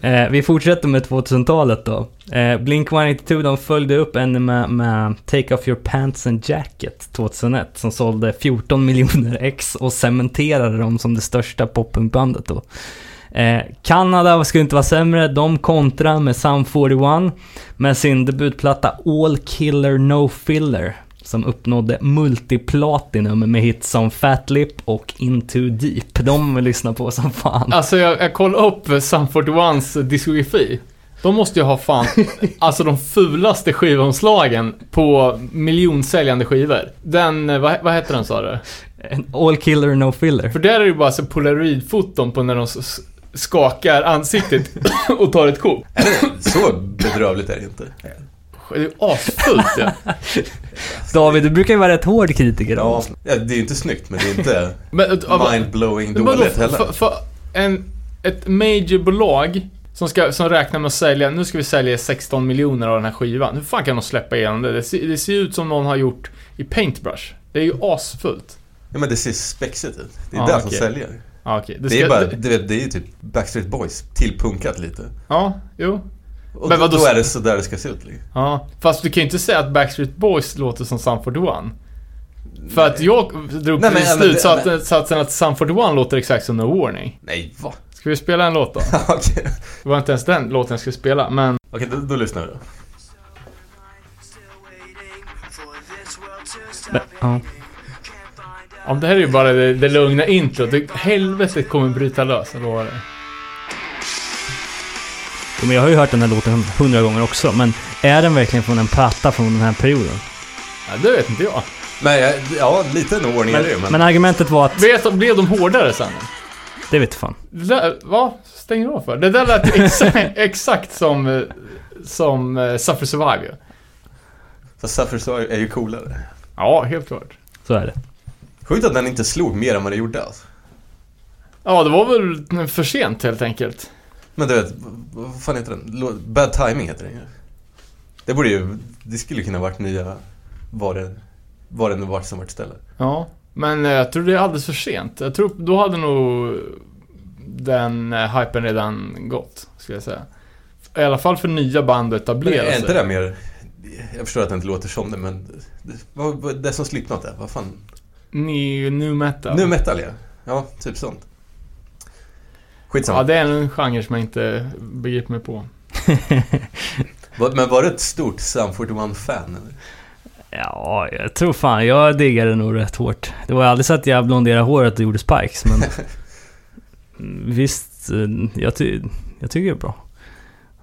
S3: Eh, vi fortsätter med 2000-talet då. Eh, Blink-182 de följde upp en med, med Take Off Your Pants and Jacket 2001 som sålde 14 miljoner ex och cementerade dem som det största poppunkbandet då. Eh, Kanada skulle inte vara sämre, de kontrar med Sum 41 med sin debutplatta All Killer No Filler som uppnådde multiplatinum med hits som Fat Lip och Into Deep. De vill lyssna på som fan.
S4: Alltså jag, jag kollade upp Sum 41s diskografi. De måste ju ha fan, alltså de fulaste skivomslagen på miljonsäljande skivor. Den, eh, vad, vad heter den sa du?
S3: All Killer No Filler.
S4: För där är det ju bara så polaroidfoton på när de skakar ansiktet och tar ett kort.
S2: Är det så bedrövligt är det inte?
S4: Det är ju asfullt ja.
S3: David, du brukar ju vara rätt hård kritiker
S2: Ja, det är ju inte snyggt men det är inte mind-blowing dåligt heller.
S4: för, för en, ett majorbolag som, ska, som räknar med att sälja, nu ska vi sälja 16 miljoner av den här skivan. Hur fan kan de släppa igenom det? Det ser, det ser ut som någon har gjort i paintbrush. Det är ju asfullt.
S2: Ja men det ser spexigt ut. Det är
S4: Ja,
S2: det som
S4: okej.
S2: säljer.
S4: Ja, okej.
S2: Det,
S4: ska-
S2: är bara, du vet, det är ju typ Backstreet Boys tillpunkat lite.
S4: Ja, jo.
S2: Och
S4: Men
S2: då, då är det så där det ska se ut. liksom.
S4: Ja, fast du kan ju inte säga att Backstreet Boys låter som Sum 41. För att jag drog
S2: Nej,
S4: till
S2: men- men-
S4: slutsatsen satsen att Sum 41 låter exakt som No Warning.
S2: Nej, va?
S4: Ska vi spela en låt då?
S2: Okej,
S4: Det var inte ens den låten jag skulle spela, men...
S2: Okej, då, då lyssnar vi då.
S3: Men, ja.
S4: Om det här är ju bara det, det lugna introt. Helvetet kommer bryta lös, jag lovar det.
S3: Men jag har ju hört den här låten hundra gånger också, men är den verkligen från en platta från den här perioden?
S4: Ja, det vet inte jag.
S2: Men jag- ja, lite en ordning är det ju.
S3: Men,
S2: Men,
S3: men argumentet var att,
S4: Vet, blev de hårdare sen?
S3: det vet fan.
S4: Det där, vad stänger du av för? Det där lät exakt, exakt som, eh, som uh, Suffer Survive ju.
S2: för Suffer Soy är ju coolare.
S4: Ja, helt klart.
S3: Så är det.
S2: Sjukt att den inte slog mer än vad den gjorde alltså.
S4: Ja, det var väl för sent helt enkelt.
S2: Men du vet, vad fan heter den? Bad Timing heter den ju. Det borde ju, det skulle kunna varit nya, var det, var det nu vart som vart ställe.
S4: Ja, men eh, jag tror det är alldeles för sent. Jag tror då hade nog den uh, hypen redan gått, skulle jag säga. I alla fall för nya band att etablera
S2: är inte
S4: sig.
S2: det mer, jag förstår att det inte låter som det men, det, vad, vad, det som Slipknot är, vad fan?
S4: Ny, new metal.
S2: Nu metal ja. Ja, typ sånt. Skitsamma.
S4: Ja, det är en genre som jag inte begriper mig på.
S2: Men var du ett stort Sum 41-fan eller?
S3: Ja, jag tror fan, jag diggade nog rätt hårt. Det var aldrig så att jag blonderade håret och gjorde spikes, men... Visst, eh, jag, ty jag tycker det är bra.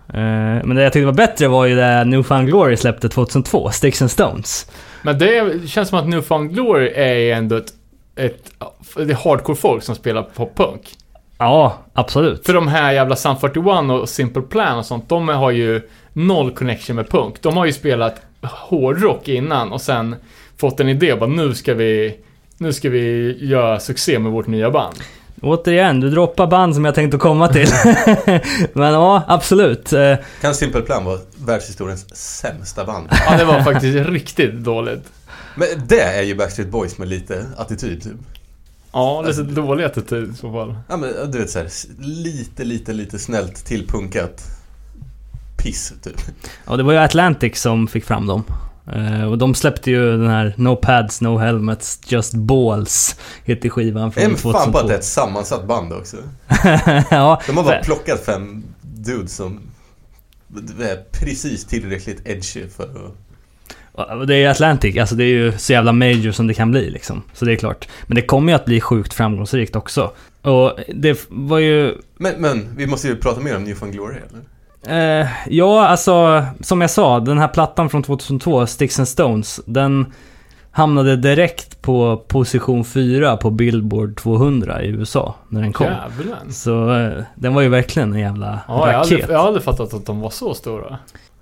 S3: Eh, men det jag tyckte var bättre var ju det New Found Glory släppte 2002, Sticks and Stones.
S4: Men det känns som att New Found Glory är ändå ett, ett det är hardcore-folk som spelar pop-punk.
S3: Ja, absolut.
S4: För de här jävla Sun 41 och Simple Plan och sånt, de har ju noll connection med punk. De har ju spelat hårdrock innan och sen fått en idé och bara nu ska vi, nu ska vi göra succé med vårt nya band.
S3: Återigen, du droppar band som jag tänkte komma till. men ja, absolut.
S2: Kan Simple Plan vara världshistoriens sämsta band?
S4: Ja, det var faktiskt riktigt dåligt.
S2: Men det är ju Backstreet Boys med lite attityd typ.
S4: Ja, lite dålig attityd i så fall.
S2: Ja men du vet såhär, lite, lite, lite snällt tillpunkat piss typ.
S3: Ja, det var ju Atlantic som fick fram dem. Eh, och de släppte ju den här No Pads, No Helmets, Just Balls, heter skivan från
S2: En
S3: 2002.
S2: fan på att det är ett sammansatt band också.
S3: ja,
S2: De har bara plockat fem dudes som är precis tillräckligt edgy för att...
S3: det är ju Atlantic, alltså det är ju så jävla major som det kan bli liksom. Så det är klart. Men det kommer ju att bli sjukt framgångsrikt också. Och det var ju
S2: Men, men vi måste ju prata mer om New Found Glory eller?
S3: Eh, ja, alltså som jag sa, den här plattan från 2002, Sticks and Stones, den hamnade direkt på position 4 på Billboard 200 i USA när den kom.
S4: Jävlar.
S3: Så eh, den var ju verkligen en jävla
S4: Ja, jag hade,
S3: raket.
S4: jag hade fattat att de var så stora.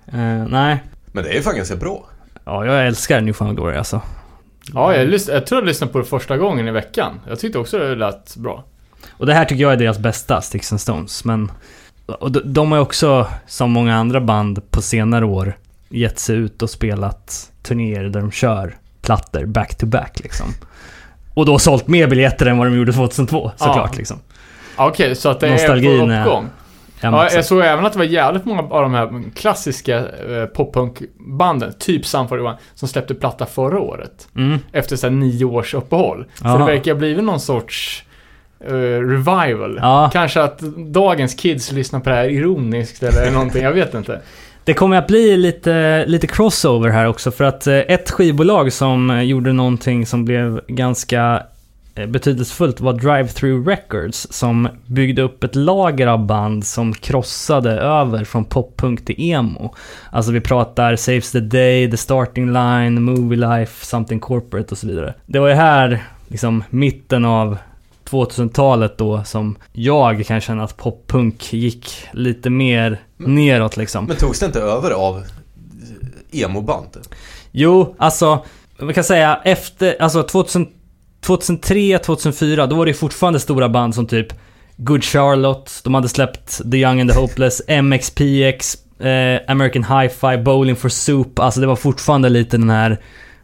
S3: Eh, nej,
S2: Men det är ju fan ganska bra.
S3: Ja, jag älskar New Found Glory alltså.
S4: Ja, jag, jag tror jag lyssnade på det första gången i veckan. Jag tyckte också det lät bra.
S3: Och det här tycker jag är deras bästa, Sticks and Stones. Men och de, de har också, som många andra band på senare år, gett sig ut och spelat turnéer där de kör plattor back to back liksom. Och då sålt mer biljetter än vad de gjorde 2002 såklart
S4: Ja.
S3: liksom.
S4: Okej, så att det
S3: Nostalgin
S4: är
S3: är-
S4: på uppgång.
S3: Men
S4: Ja,
S3: så-
S4: jag såg även att det var jävligt många av de här klassiska eh, poppunkbanden, typ Sun 41, som släppte platta förra året.
S3: mm.
S4: Efter så här nio års uppehåll. Så
S3: Aha.
S4: det verkar ha blivit någon sorts eh, revival.
S3: Ja.
S4: Kanske att dagens kids lyssnar på det här ironiskt eller någonting, jag vet inte.
S3: Det kommer att bli lite, lite crossover här också för att eh, ett skivbolag som eh, gjorde någonting som blev ganska betydelsefullt var Drive-Thru Records som byggde upp ett lager av band som krossade över från poppunk till emo. Alltså vi pratar Saves the Day, The Starting Line, Movie Life, Something Corporate och så vidare. Det var ju här, liksom mitten av 2000-talet då som jag kan känna att poppunk gick lite mer neråt liksom.
S2: Men togs det inte över av emo-band? typ?
S3: Jo, alltså, man kan säga efter, alltså 2000, 2003, 2004, då var det fortfarande stora band som typ Good Charlotte, de hade släppt The Young and the Hopeless, MXPX, eh, American Hi-Fi, Bowling for Soup, alltså det var fortfarande lite den här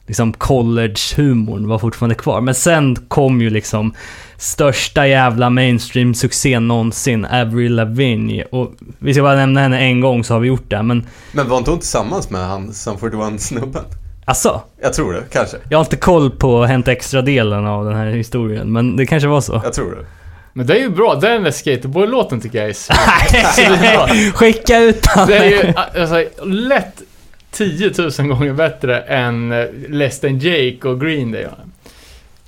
S3: liksom college-humorn var fortfarande kvar. Men sen kom ju liksom största jävla mainstream-succén någonsin, Avril Lavigne. Och vi ska bara nämna henne en gång så har vi gjort det, men
S2: Men var inte hon tillsammans med han Sum 41-snubben?
S3: Alltså.
S2: Jag tror det, kanske.
S3: Jag har inte koll på Hänt Extra-delen av den här historien, men det kanske var så.
S2: Jag tror det.
S4: Men det är ju bra, den där Skaterboy-låten tycker jag är svinbra.
S3: Skicka ut den!
S4: Det är ju alltså, lätt 10 000 gånger bättre än eh, Less than Jake och Green Day.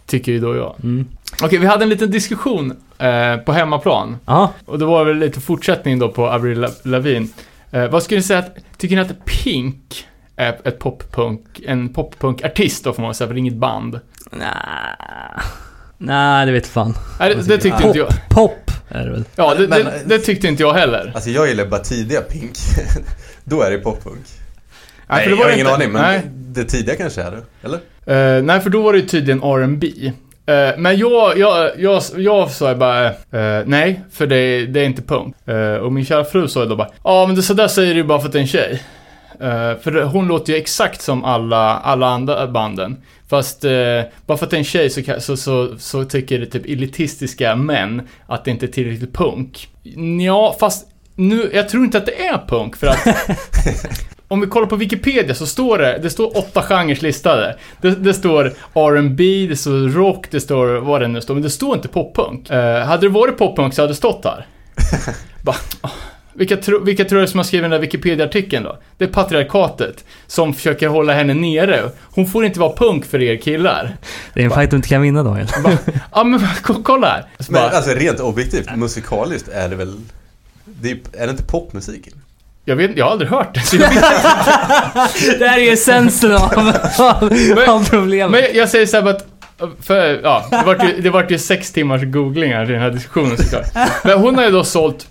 S4: Tycker ju då jag.
S3: Mm.
S4: Okej, vi hade en liten diskussion eh, på hemmaplan.
S3: Ja,
S4: Och det var väl lite fortsättning då på Avril La- Lavigne. Eh, vad skulle ni säga att, tycker ni att Pink ett poppunk, en poppunkartist då får man säga, för det är inget band?
S3: nej, nej det vet fan.
S4: Nej, det, det tyckte
S2: Ja.
S4: inte jag.
S3: Pop är det väl?
S4: Ja, det,
S2: Men-
S4: det, det tyckte inte jag heller.
S2: Alltså jag gillar bara tidiga Pink. Då är det poppunk.
S4: Nej,
S2: Nej,
S4: för det
S2: jag
S4: var
S2: har ingen aning, men
S4: nej.
S2: det tidiga kanske är det. Eller?
S4: Eh, nej, för då var det ju tydligen R&B. Eh, men jag, jag, jag, jag sa bara, eh, nej, för det, det är inte punk. Och min kära fru sa då bara, ja men det, så där säger du ju bara för att det är en tjej. Eh, för hon låter ju exakt som alla, alla andra banden. Fast eh, bara för att det är en tjej så, så, så, så tycker det typ elitistiska män att det inte är tillräckligt punk. Ja, fast nu, jag tror inte att det är punk för att om vi kollar på Wikipedia så står det, det står åtta genrer listade. Det, det står R&B, det står rock, det står vad det nu står, men det står inte poppunk. Eh, hade det varit poppunk så hade det stått här. Bara, åh. Vilka, tro, vilka tror du som har skrivit den där Wikipedia-artikeln då? Det är patriarkatet som försöker hålla henne nere. Hon får inte vara punk för er killar.
S3: Det är en fight du inte kan vinna Daniel.
S4: Bara, Ja men ko- kolla här. Så
S2: Men
S4: bara,
S2: alltså rent objektivt, musikaliskt är det väl... Det är, är det inte popmusik?
S4: Jag vet jag har aldrig hört det.
S3: Det här är ju essensen av, av, av problemet.
S4: men jag, säger så här att för, ja, det vart ju, det vart ju sex timmars googlingar i den här diskussionen såklart. Men hon har ju då sålt,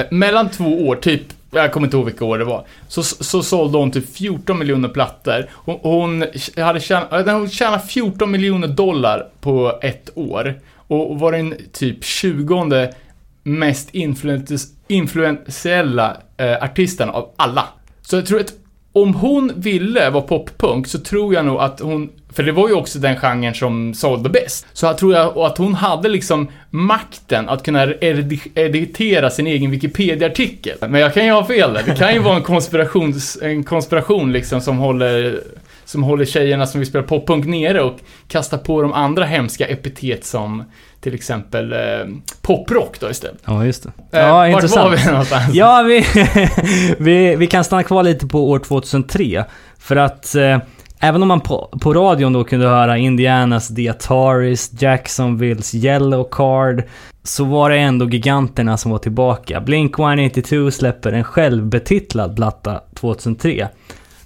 S4: Eh, mellan två år, typ, jag kommer inte ihåg vilka år det var, så, så sålde hon typ 14 miljoner plattor. Hon, hon, hade tjänat, eh, hon tjänade 14 miljoner dollar på ett år. Och var den typ 20 mest influentiella eh, artisten av alla. Så jag tror att om hon ville vara poppunk så tror jag nog att hon, för det var ju också den genren som sålde bäst. Så jag tror jag att hon hade liksom makten att kunna edi- editera sin egen Wikipedia-artikel. Men jag kan ju ha fel där. Det kan ju vara en, konspirations, en konspiration liksom som håller som håller tjejerna som vill spela poppunk nere och kastar på de andra hemska epitet som till exempel eh, poprock då istället.
S3: Ja, just det.
S4: Eh,
S3: Ja,
S4: vart
S3: intressant.
S4: var vi någonstans?
S3: Ja, vi, vi, vi kan stanna kvar lite på år 2003. För att eh, även om man på, på radion då kunde höra Indianas The Ataris, Jacksonvilles Yellow Card, så var det ändå giganterna som var tillbaka. Blink-182 släpper en självbetitlad platta 2003.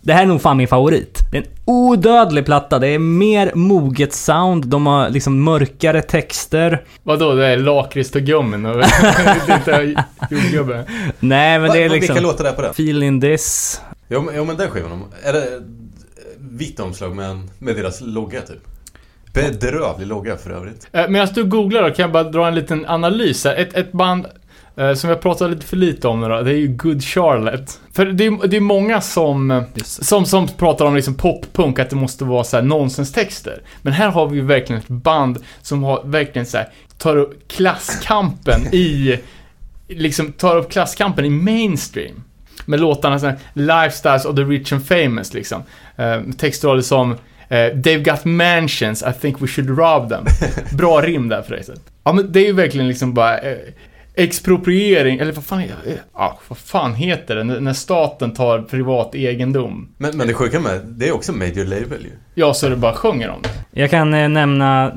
S3: Det här är nog fan min favorit. Det är en odödlig platta. Det är mer moget sound. De har liksom mörkare texter.
S4: Vadå, det är lakritstuggummin och jordgubbe?
S3: Nej, men
S2: Va,
S3: det är liksom...
S2: Vilka låtar är på den?
S3: Feeling this.
S2: Jo, men- jo men den skivan, är det vitt omslag med, en- med deras logga typ? Bedrövlig logga för övrigt.
S4: Eh, Medan du googlar då kan jag bara dra en liten analys här. Ett, ett band eh, som jag pratat lite för lite om nu då, det är ju Good Charlotte. För det är, det är många som, som, som pratar om liksom poppunk, att det måste vara så här nonsenstexter. Men här har vi ju verkligen ett band som har verkligen så här, tar upp klasskampen i, liksom tar upp klasskampen i mainstream. Med låtarna såhär, Lifestyles of the Rich and Famous liksom. Eh, textrader som eh, They've got mansions, I think we should rob them. Bra rim där förresten. Ja men det är ju verkligen liksom bara eh, expropriering, eller vad fan, är- eh, ja, vad fan heter det? När, när staten tar privat egendom.
S2: Men, men det sjuka med, det är också major label ju.
S4: Ja, så det bara sjunger om det.
S3: Jag kan eh, nämna,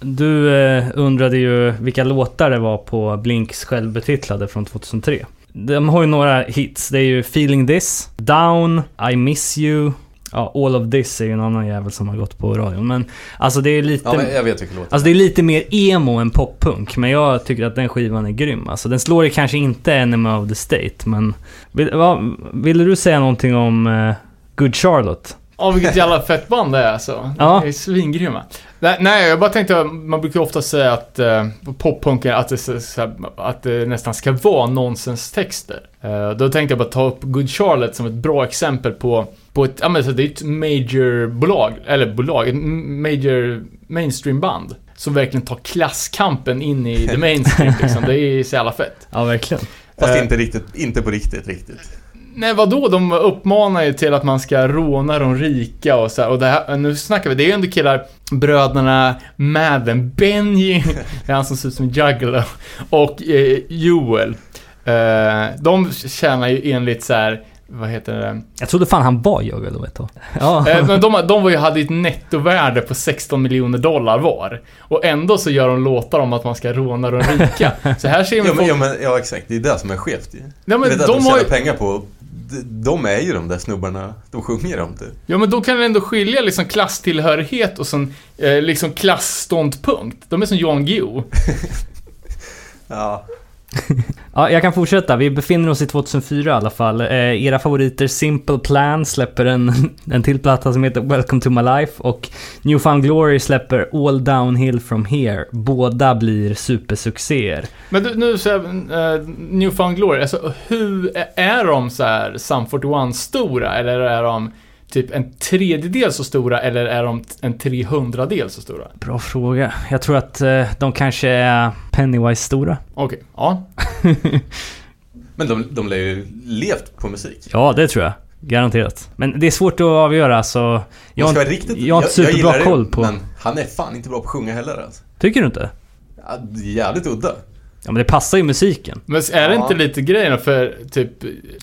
S3: du eh, undrade ju vilka låtar det var på Blinks självbetitlade från 2003. De har ju några hits. Det är ju Feeling This, Down, I Miss You, ja, All of This är ju en annan jävel som har gått på radion. Men alltså det är lite...
S2: Ja, jag vet vilka låtar.
S3: Alltså det är lite mer emo än poppunk, men jag tycker att den skivan är grym. Alltså den slår ju kanske inte Enemy of the State, men... Vill, vad, ville du säga någonting om eh, Good Charlotte?
S4: Ja, vilket jävla fett band det är alltså.
S3: Ja.
S4: Det är svingrymma. Nej, jag bara tänkte, man brukar ju ofta säga att uh, poppunken, att det, så, så, att det nästan ska vara nonsenstexter. Uh, då tänkte jag bara ta upp Good Charlotte som ett bra exempel på, på ett, ja men så det är ett major-bolag, eller bolag, ett major mainstream-band. Som verkligen tar klasskampen in i the mainstream liksom. Det är så jävla fett.
S3: Ja, verkligen.
S2: Fast
S4: Eh.
S2: inte riktigt, inte på riktigt, riktigt.
S4: Nej, vadå? De uppmanar ju till att man ska råna de rika och så här. Och det här, nu snackar vi, det är ju ändå killar, bröderna Madden, Benji, det är han som ser ut som Juggalo, och eh, Joel. Eh, de tjänar ju enligt så här, vad heter det?
S3: Jag trodde fan han var Juggalo ett tag. Ja.
S4: Eh, men de, de var ju, hade ju ett nettovärde på 16 miljoner dollar var. Och ändå så gör de låtar om att man ska råna de rika. Så här ser man
S2: Ja men,
S4: folk...
S2: ja, men, ja exakt, det är det som är skevt ju.
S4: Ja, men
S2: vet att
S4: de
S2: de
S4: har
S2: tjänar
S4: ju...
S2: pengar på, de, de är ju de där snubbarna, de sjunger om det.
S4: Ja, men då kan ändå skilja liksom klasstillhörighet och sån, eh, liksom klassståndpunkt. De är som Jan Guillou.
S2: Ja.
S3: ja, jag kan fortsätta. Vi befinner oss i 2004 i alla fall. Eh, era favoriter Simple Plan släpper en, en till platta som heter Welcome to my life och Newfound Glory släpper All Downhill from here. Båda blir supersuccéer.
S4: Men du, nu så här, uh, Newfound Glory, alltså hur, är de så här Sum 41 stora eller är de typ en tredjedel så stora eller är de en 300-del så stora?
S3: Bra fråga. Jag tror att eh, de kanske är Pennywise-stora.
S4: Okej, ja.
S2: Men de, de lär ju levt på musik.
S3: Ja, det tror jag. Garanterat. Men det är svårt att avgöra så... Jag
S2: Jag,
S3: har,
S2: ska riktigt,
S3: jag har inte superbra koll på...
S2: Men han är fan inte bra på att sjunga heller alltså.
S3: Tycker du inte?
S2: Ja, det är jävligt udda.
S3: Ja, men det passar ju musiken.
S4: Men är det
S2: Ja.
S4: inte lite grejen? För typ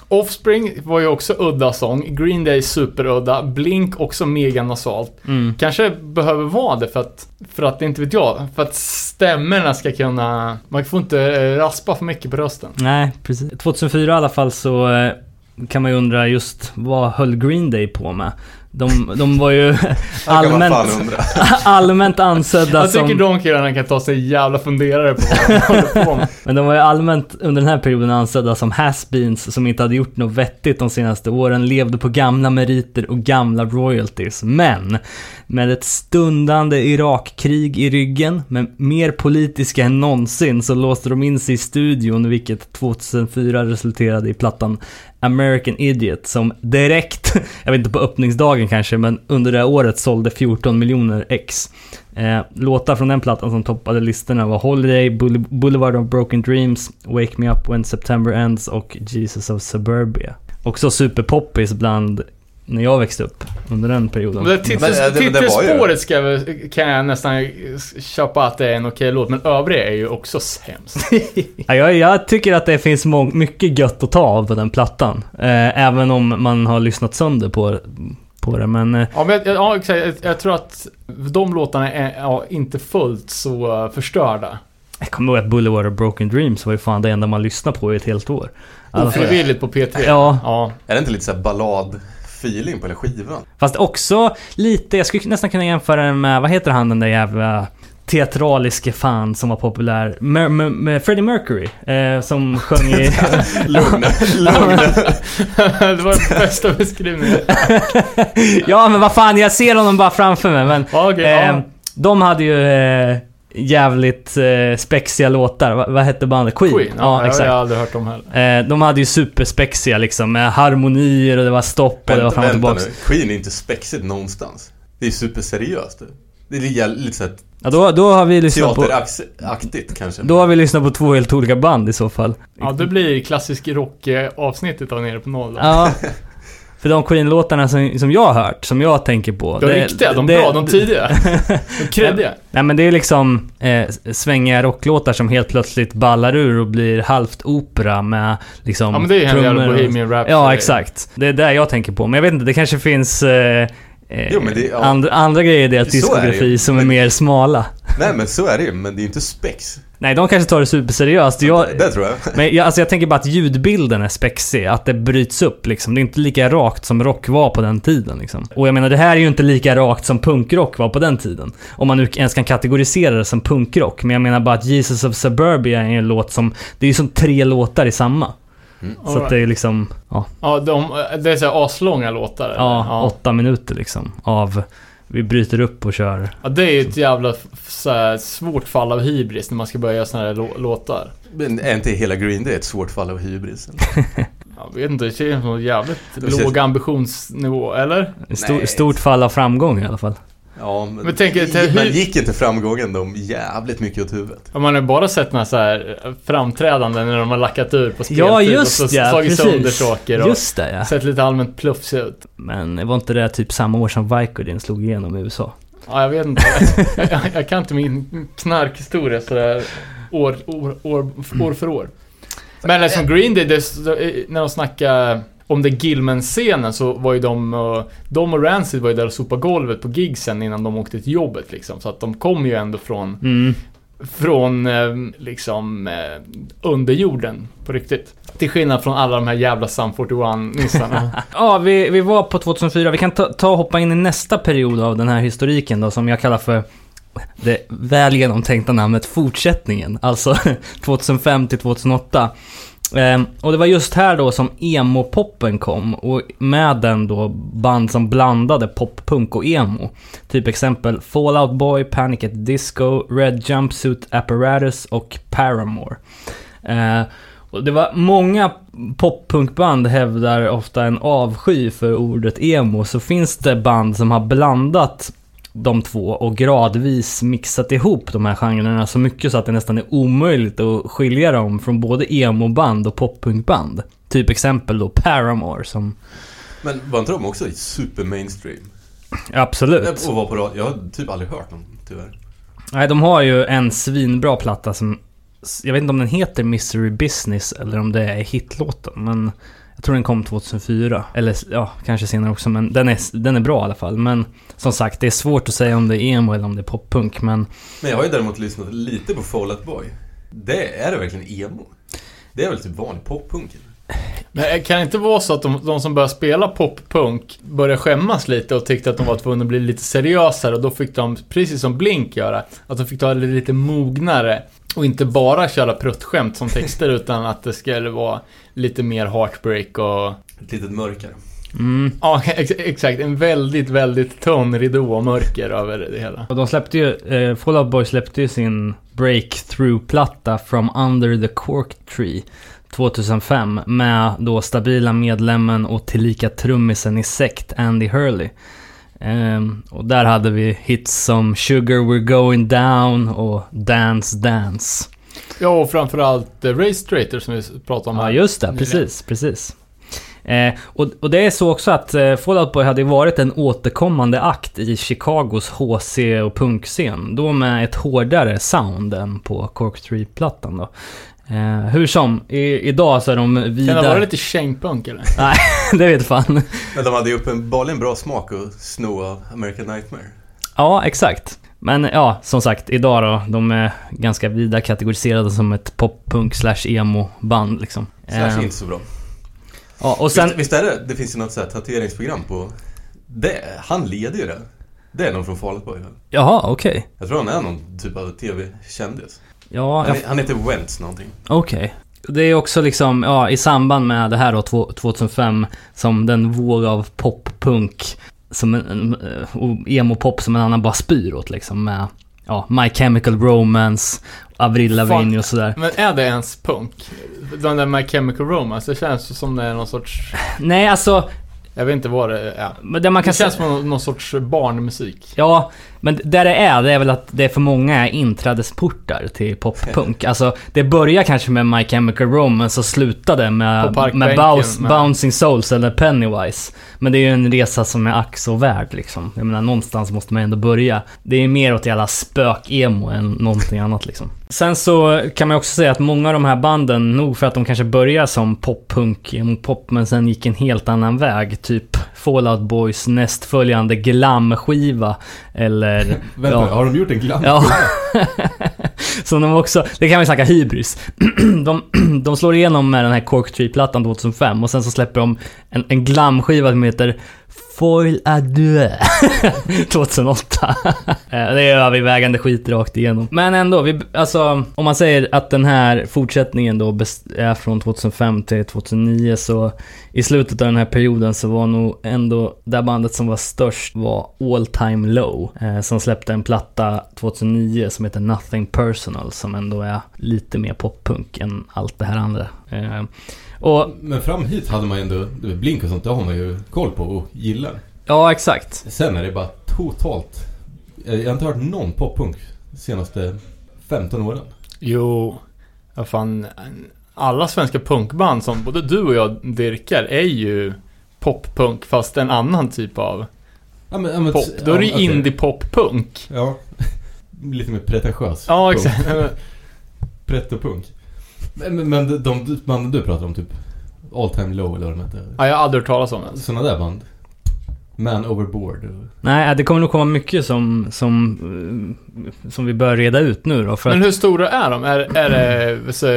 S4: Offspring var ju också udda sång, Green Day superudda, Blink också mega nasalt.
S3: Mm.
S4: Kanske behöver vara det för att, för att, inte vet jag, för att stämmorna ska kunna, man får inte eh, raspa för mycket på rösten.
S3: Nej, precis. 2004 i alla fall så eh, kan man ju undra just vad höll Green Day på med? De, de var ju allmänt, allmänt ansedda
S4: Jag tycker
S3: som...
S4: de killarna kan ta sig en jävla funderare på vad de håller på med.
S3: Men de var ju allmänt under den här perioden ansedda som has-beens som inte hade gjort något vettigt de senaste åren, levde på gamla meriter och gamla royalties. Men med ett stundande Irakkrig i ryggen, men mer politiska än någonsin, så låste de in sig i studion, vilket 2004 resulterade i plattan American Idiot som direkt, jag vet inte på öppningsdagen kanske, men under det här året sålde 14 miljoner ex. Eh, låtar från den plattan som toppade listorna var Holiday, Boule- Boulevard of Broken Dreams, Wake Me Up When September Ends och Jesus of Suburbia. Också superpoppis bland när jag växte upp under den perioden.
S4: Men det
S2: var ju-
S4: Titelspåret ska jag kan jag nästan köpa att det är en okej låt, men övriga är ju också sämst.
S3: Ja, jag, jag tycker att det finns mycket gött att ta av på den plattan. Eh, även om man har lyssnat sönder på, på det. Men eh,
S4: Ja, men jag, ja. Jag, jag tror att de låtarna är ja, inte fullt så uh, förstörda.
S3: jag kommer ihåg att Boulevard of Broken Dreams var ju fan det enda man lyssnade på i ett helt år. Alltså,
S4: Ofrivilligt på P3.
S3: Ja.
S4: ja.
S2: Är det inte lite såhär ballad-feeling på hela skivan?
S3: Fast också lite, jag skulle nästan kunna jämföra den med, vad heter han den där jävla teatraliske fan som var populär? Mer, mer, med Freddie Mercury. Eh, som sjöng i...
S2: Lugn.
S4: det var den bästa beskrivningen.
S3: ja men vad fan, jag ser honom bara framför mig. Men
S4: okej,
S3: eh,
S4: ja.
S3: de hade ju eh, jävligt eh, spexiga låtar. Va, vad hette bandet? Queen?
S4: Queen, ja,
S3: ja exakt.
S4: jag har aldrig hört dem heller.
S3: Eh, de hade ju superspexiga liksom, med harmonier och det var stopp och det var fram och
S2: vänta
S3: tillbaks.
S2: nu. Queen är inte spexigt någonstans. Det är superseriöst. Det. Är lite, såhär
S3: Ja, då, då har vi lyssnat på...
S2: teateraktigt kanske.
S3: Då har vi lyssnat på två helt olika band i så fall.
S4: Ja, det blir klassisk rock-avsnittet av Nere på Noll.
S3: Ja. För de Queen-låtarna som, som jag har hört, som jag tänker på.
S4: De riktiga, de
S3: det-
S4: bra, de tidiga. De kreddiga.
S3: Nej men det är liksom eh, svängiga rocklåtar som helt plötsligt ballar ur och blir halvt opera med liksom
S4: Ja, men det är ju en jävla Bohemian Rhapsody.
S3: Ja, exakt. Det är där jag tänker på. Men jag vet inte, det kanske finns eh,
S2: Jo, det- ja.
S3: andra, andra grejer i deras
S2: Så är
S3: diskografi som är mer smala.
S2: Nej men så är det ju, men det är ju inte spex.
S3: Nej, de kanske tar det superseriöst. Jag,
S2: Det tror jag.
S3: men jag, alltså jag tänker bara att ljudbilden är spexig, att det bryts upp liksom. Det är inte lika rakt som rock var på den tiden liksom. Och jag menar, det här är ju inte lika rakt som punkrock var på den tiden. Om man nu ens kan kategorisera det som punkrock. Men jag menar bara att Jesus of Suburbia är en låt som, det är ju som tre låtar i samma. Så att det är liksom, ja,
S4: Ja, de, det är så här aslånga låtar. eller?
S3: ja, åtta minuter liksom. Av, vi bryter upp och kör.
S4: Ja, det är ju ett jävla här, svårt fall av hybris när man ska börja göra såna här lå- låtar.
S2: Men är inte hela Green Day ett svårt fall av hybris?
S4: Jag vet inte, det känns som en jävligt låg ambitionsnivå, eller?
S3: Ett stor,
S2: Nej.
S3: stort fall av framgång i alla fall.
S2: Ja, men,
S4: Men tänk
S2: men gick inte framgången dem jävligt mycket åt huvudet?
S4: Om man har bara sett några så här framträdanden när de har lackat ur på speltid
S3: Ja, just
S4: och så
S3: ja,
S4: slagit sönder
S3: precis.
S4: saker och
S3: Just det ja.
S4: sett lite allmänt plufsig ut.
S3: Men det var inte det typ samma år som Vicodin slog igenom i USA?
S4: Ja, jag vet inte. jag, jag, jag kan inte min knarkhistoria sådär år, år, år, år för år. Men som Green Day, det, när de snackade om det Gilman-scenen så var ju de, eh, de och Rancid var ju där och sopade golvet på gigsen innan de åkte till jobbet liksom. Så att de kom ju ändå från,
S3: Mm.
S4: från eh, liksom eh, underjorden på riktigt. Till skillnad från alla de här jävla Sum 41-nissarna.
S3: Ja, vi, vi var på 2004. Vi kan ta, ta och hoppa in i nästa period av den här historiken då, som jag kallar för det väl genomtänkta namnet fortsättningen. Alltså 2005 till 2008. Ehm, och det var just här då som emo-poppen kom och med den då band som blandade poppunk och emo. Typ exempel Fall Out Boy, Panic at Disco, Red Jumpsuit Apparatus och Paramore. Eh, och det var många poppunkband hävdar ofta en avsky för ordet emo. Så finns det band som har blandat de två och gradvis mixat ihop de här genrerna så mycket så att det nästan är omöjligt att skilja dem från både emo-band och poppunkband. Typ exempel då Paramore som...
S2: Men var inte de också super mainstream?
S3: Absolut.
S2: Och var på radio. Jag har typ aldrig hört dem, tyvärr.
S3: Nej, de har ju en svinbra platta som... Jag vet inte om den heter Mystery Business eller om det är hitlåten, men... Jag tror den kom 2004. Eller ja, kanske senare också, men den är, den är bra i alla fall. Men som sagt, det är svårt att säga om det är emo eller om det är poppunk, men...
S2: Men jag har ju däremot lyssnat lite på Fall Out Boy. Det, är det verkligen emo? Det är väl typ vanlig poppunk? eller?
S4: Men det kan det inte vara så att de, de som började spela poppunk började skämmas lite och tyckte att de var tvungna att bli lite seriösare och då fick de, precis som Blink göra, att de fick ta det lite mognare och inte bara köra pruttskämt som texter utan att det skulle vara lite mer heartbreak och
S2: Ett litet mörker.
S3: Mm.
S4: Ja, ex exakt. En väldigt, väldigt tunn ridå och mörker över det hela.
S3: Och de släppte ju, eh, Fall Out Boy släppte ju sin breakthrough-platta From Under the Cork Tree 2005 med då stabila medlemmen och tillika trummisen i Sekt, Andy Hurley. Ehm, och där hade vi hits som Sugar We're Going Down och Dance Dance.
S4: Ja, och framförallt uh, Race Traitor som vi pratade om
S3: Ja,
S4: här.
S3: just det.
S4: nyligen.
S3: Precis, precis. Eh, och, och det är så också att eh, Fall Out Boy hade varit en återkommande akt i Chicagos HC och punkscen. Då med ett hårdare sound än på Cork Street-plattan då. Eh, hur som, i, idag så är de
S4: Kan det
S3: vida...
S4: vara lite kängpunk eller?
S3: Nej, det vet fan.
S2: Men de hade ju uppenbarligen bra smak att sno av American Nightmare.
S3: Ja, exakt. Men ja, som sagt, idag då, de är ganska vida kategoriserade som ett pop-punk slash emo-band liksom.
S2: Slash
S3: Eh,
S2: inte så bra.
S3: ja, och sen...
S2: Visst, visst är det? Det finns ju något sånt här tatueringsprogram på... Det, han leder ju det. Det är någon från Fall Out Boy.
S3: Jaha, okej.
S2: Jag tror han är någon typ av TV-kändis.
S3: Ja,
S2: Han, han heter Wentz någonting.
S3: Okej. Det är också liksom, ja, i samband med det här då, två- 2005, som den våg av poppunk, som en, eh, och emo-pop som en annan bara spyr åt liksom med, ja, My Chemical Romance, Avril Lavigne och sådär.
S4: Men är det ens punk? Den där My Chemical Romance, det känns ju som det är någon sorts...
S3: Nej, alltså,
S4: Jag vet inte vad det är.
S3: men det man kan
S4: Det känns som någon, någon sorts barnmusik.
S3: Ja, men där det är, det är väl att det för många är inträdesportar till poppunk. Alltså, det börjar kanske med My Chemical Romance och slutade med, med, Bounce, Bouncing Souls eller Pennywise. Men det är ju en resa som är ack så värd liksom. Jag menar, någonstans måste man ändå börja. Det är mer åt jävla spök-emo än någonting annat liksom. Sen så kan man också säga att många av de här banden, nog för att de kanske börjar som poppunk, emo-pop, men sen gick en helt annan väg. Typ Fallout Boys nästföljande glam-skiva. Eller...
S2: Vänta,
S3: Ja.
S2: har de gjort en glam?
S3: Ja. Som de också, det kan vi snacka hybris. De, de slår igenom med den här Cork Tree-plattan 2005 och sen så släpper de en, en glamskiva som heter Foil Adieu 2008. Eh, det är övervägande skit rakt igenom. Men ändå, vi, alltså om man säger att den här fortsättningen då är från 2005 till 2009 så i slutet av den här perioden så var nog ändå det bandet som var störst var All Time Low. Eh, som släppte en platta 2009 som heter Nothing Personal som ändå är lite mer poppunk än allt det här andra. Eh, och
S5: Men fram hit hade man ju ändå, Blink och sånt, det har man ju koll på och gillar.
S3: ja, exakt.
S5: Sen är det bara totalt... Jag har inte hört någon poppunk de senaste 15 åren.
S4: Jo, vad fan. Alla svenska punkband som både du och jag dyrkar är ju poppunk fast en annan typ av
S5: Ja, men, ja, men,
S4: pop. Då är det ju
S5: ja, okej.
S4: indie-pop-punk.
S5: Ja. Lite mer pretentiös.
S4: Ja, exakt.
S5: Pretto-punk. Men, men, de, de banden du pratar om, typ All Time Low eller vad de heter.
S4: Ja, jag har aldrig hört talas om den.
S5: Sådana där band. Man Overboard.
S3: Nej, det kommer nog komma mycket som, som, som vi bör reda ut nu då. För
S4: Men
S3: att,
S4: hur stora är de? Är, är det så,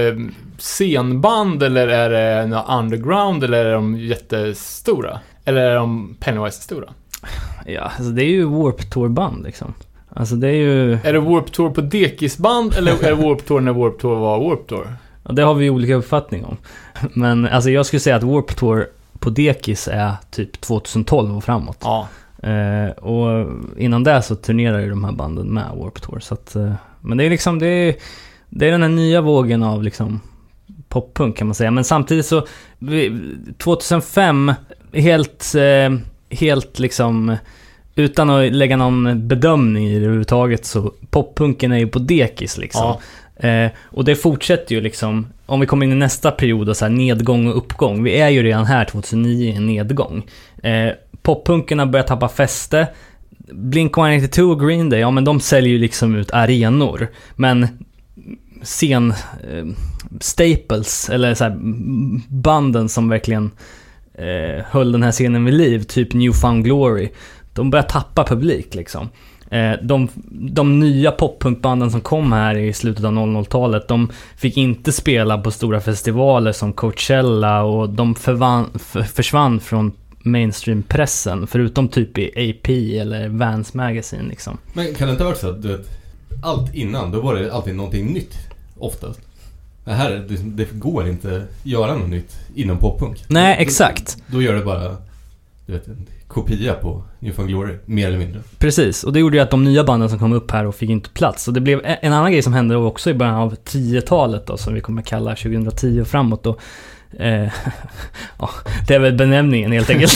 S4: scenband eller är det några underground eller är de jättestora? Eller är de Pennywise-stora?
S3: ja, alltså det är ju Warp Tour-band liksom. Alltså det är ju...
S4: Är det Warp Tour på dekisband eller är det Warp Tour när Warp Tour var Warp Tour?
S3: Det har vi olika uppfattning om. Men alltså jag skulle säga att Warp Tour på dekis är typ 2012 och framåt.
S4: Ja.
S3: Eh, och innan det så turnerar ju de här banden med Warp Tour. Så att, eh, men det är liksom, det är, det är den här nya vågen av liksom poppunk kan man säga. Men samtidigt så, vi, 2005, helt, eh, helt liksom, utan att lägga någon bedömning i det överhuvudtaget så, poppunken är ju på dekis liksom.
S4: Ja.
S3: Eh, och det fortsätter ju liksom, om vi kommer in i nästa period och så här nedgång och uppgång. Vi är ju redan här 2009 i en nedgång. Eh, poppunkerna börjar tappa fäste. Blink-182 och Green Day, ja men de säljer ju liksom ut arenor. Men scen eh, staples, eller så här, banden som verkligen eh, höll den här scenen vid liv, typ New Found Glory. De börjar tappa publik liksom. Eh, de, de nya poppunkbanden som kom här i slutet av 00-talet, de fick inte spela på stora festivaler som Coachella och de förvan, försvann från mainstream-pressen, förutom typ i AP eller Vans Magazine liksom.
S5: Men kan det inte ha varit så att du vet, allt innan, då var det alltid någonting nytt oftast? Det här, det, det går inte göra något nytt inom poppunk.
S3: Nej,
S5: Då-
S3: exakt.
S5: Då gör det bara, du vet, kopia på New Found Glory, mer eller mindre.
S3: Precis, och det gjorde ju att de nya banden som kom upp här och fick inte plats. Och det blev en annan grej som hände också i början av 10-talet då, som vi kommer kalla 2010 och framåt då. Eh, ja, det är väl benämningen helt enkelt.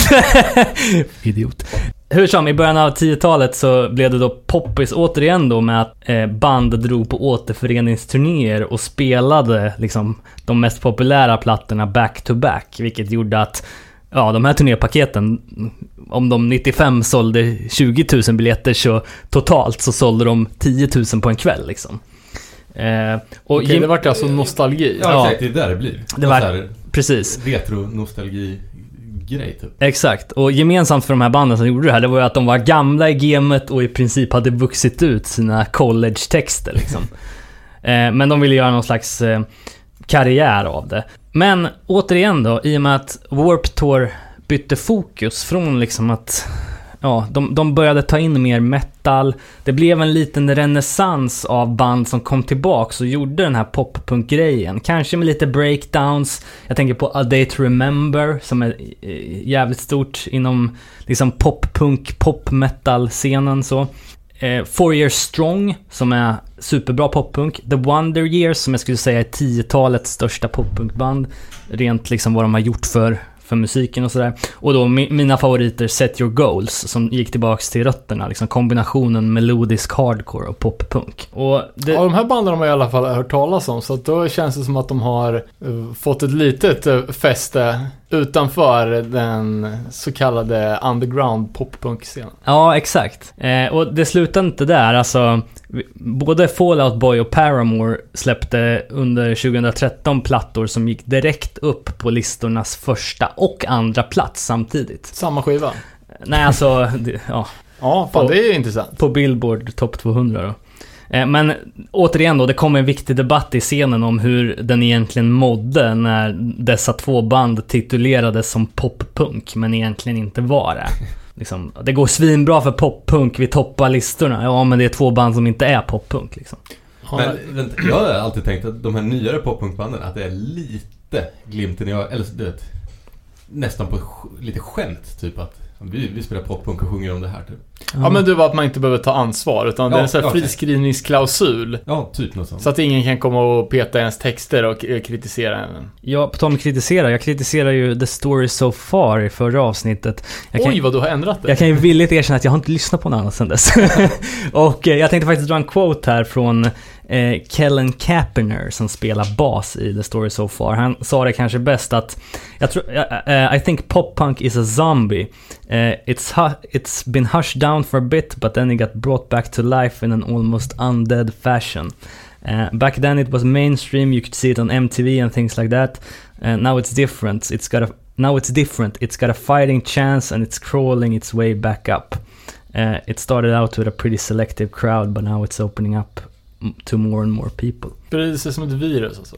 S3: Idiot. Hur som, i början av 10-talet så blev det då poppis återigen då med att eh, band drog på återföreningsturnéer och spelade liksom de mest populära plattorna back to back, vilket gjorde att Ja, de här turnépaketen, om de 95 sålde 20 000 biljetter så totalt så sålde de 10 000 på en kväll liksom. Eh, och
S4: Okej,
S3: Jim-
S4: det vart alltså nostalgi.
S5: Ja,
S3: Ja.
S5: exakt, det är där det blir.
S3: Det var-
S5: Så här
S3: Precis,
S5: Retro-nostalgi-grej typ.
S3: exakt. Och gemensamt för de här banden som gjorde det här, det var ju att de var gamla i gamet och i princip hade vuxit ut sina college-texter liksom. eh, men de ville göra någon slags eh, karriär av det. Men återigen då, i och med att Warp Tour bytte fokus från liksom att Ja, de, de började ta in mer metal. Det blev en liten renässans av band som kom tillbaks och gjorde den här poppunk-grejen. Kanske med lite breakdowns. Jag tänker på A Day To Remember som är eh, jävligt stort inom liksom poppunk, pop-metal-scenen så. Eh, Four Years Strong som är superbra poppunk. The Wonder Years som jag skulle säga är 10-talets största poppunkband. Rent liksom vad de har gjort för, för musiken och sådär. Och då mi, mina favoriter Set Your Goals som gick tillbaks till rötterna. Liksom kombinationen melodisk hardcore och poppunk. Och det,
S4: Ja, de här banden har man i alla fall hört talas om, så att då känns det som att de har eh, fått ett litet uh, fäste utanför den så kallade underground poppunk-scenen.
S3: Ja, exakt. Eh, och det slutade inte där. Alltså, både Fallout Boy och Paramore släppte under 2013 plattor som gick direkt upp på listornas första och andra plats samtidigt.
S4: Samma skiva.
S3: Nej, alltså, det, ja,
S4: Ja, fan
S3: Och-
S4: det är ju intressant.
S3: på Billboard Top 200 då. Eh, Men återigen då, det kom en viktig debatt i scenen om hur den egentligen mådde när dessa två band titulerades som poppunk, men egentligen inte var det. Liksom, det går svinbra för poppunk, vi toppar listorna. Ja, men det är två band som inte är poppunk liksom.
S5: Men vänta, jag har alltid tänkt att de här nyare poppunkbanden, att det är lite glimten i ögat, eller du vet, nästan på lite skämt typ att vi, vi spelar poppunk och sjunger om det här typ.
S4: ja, men du var att man inte behöver ta ansvar, utan det är
S5: Ja,
S4: en sån här
S5: ja, exakt.
S4: friskrivningsklausul.
S5: Ja, typ något sånt.
S4: Så att ingen kan komma och peta ens texter och eh, kritisera en.
S3: Ja, på tal om kritisera. Jag kritiserar ju The Story So Far i förra avsnittet. Jag kan,
S4: Oj, vad du har ändrat det.
S3: Jag kan ju villigt erkänna att jag har inte lyssnat på något annat sedan dess. och eh, jag tänkte faktiskt dra en quote här från eh, Kellen Kaeperner som spelar bas i The Story So Far. Han sa det kanske bäst att jag tror, uh, I think pop punk is a zombie. Uh, it's, hu- it's been hushed down for a bit but then it got brought back to life in an almost undead fashion. Uh, back then it was mainstream, you could see it on MTV and things like that. Uh, now it's different. It's got a now it's different. It's got a fighting chance and it's crawling its way back up. Uh, it started out with a pretty selective crowd, but now it's opening up to more and more people.
S4: Sig som ett virus alltså.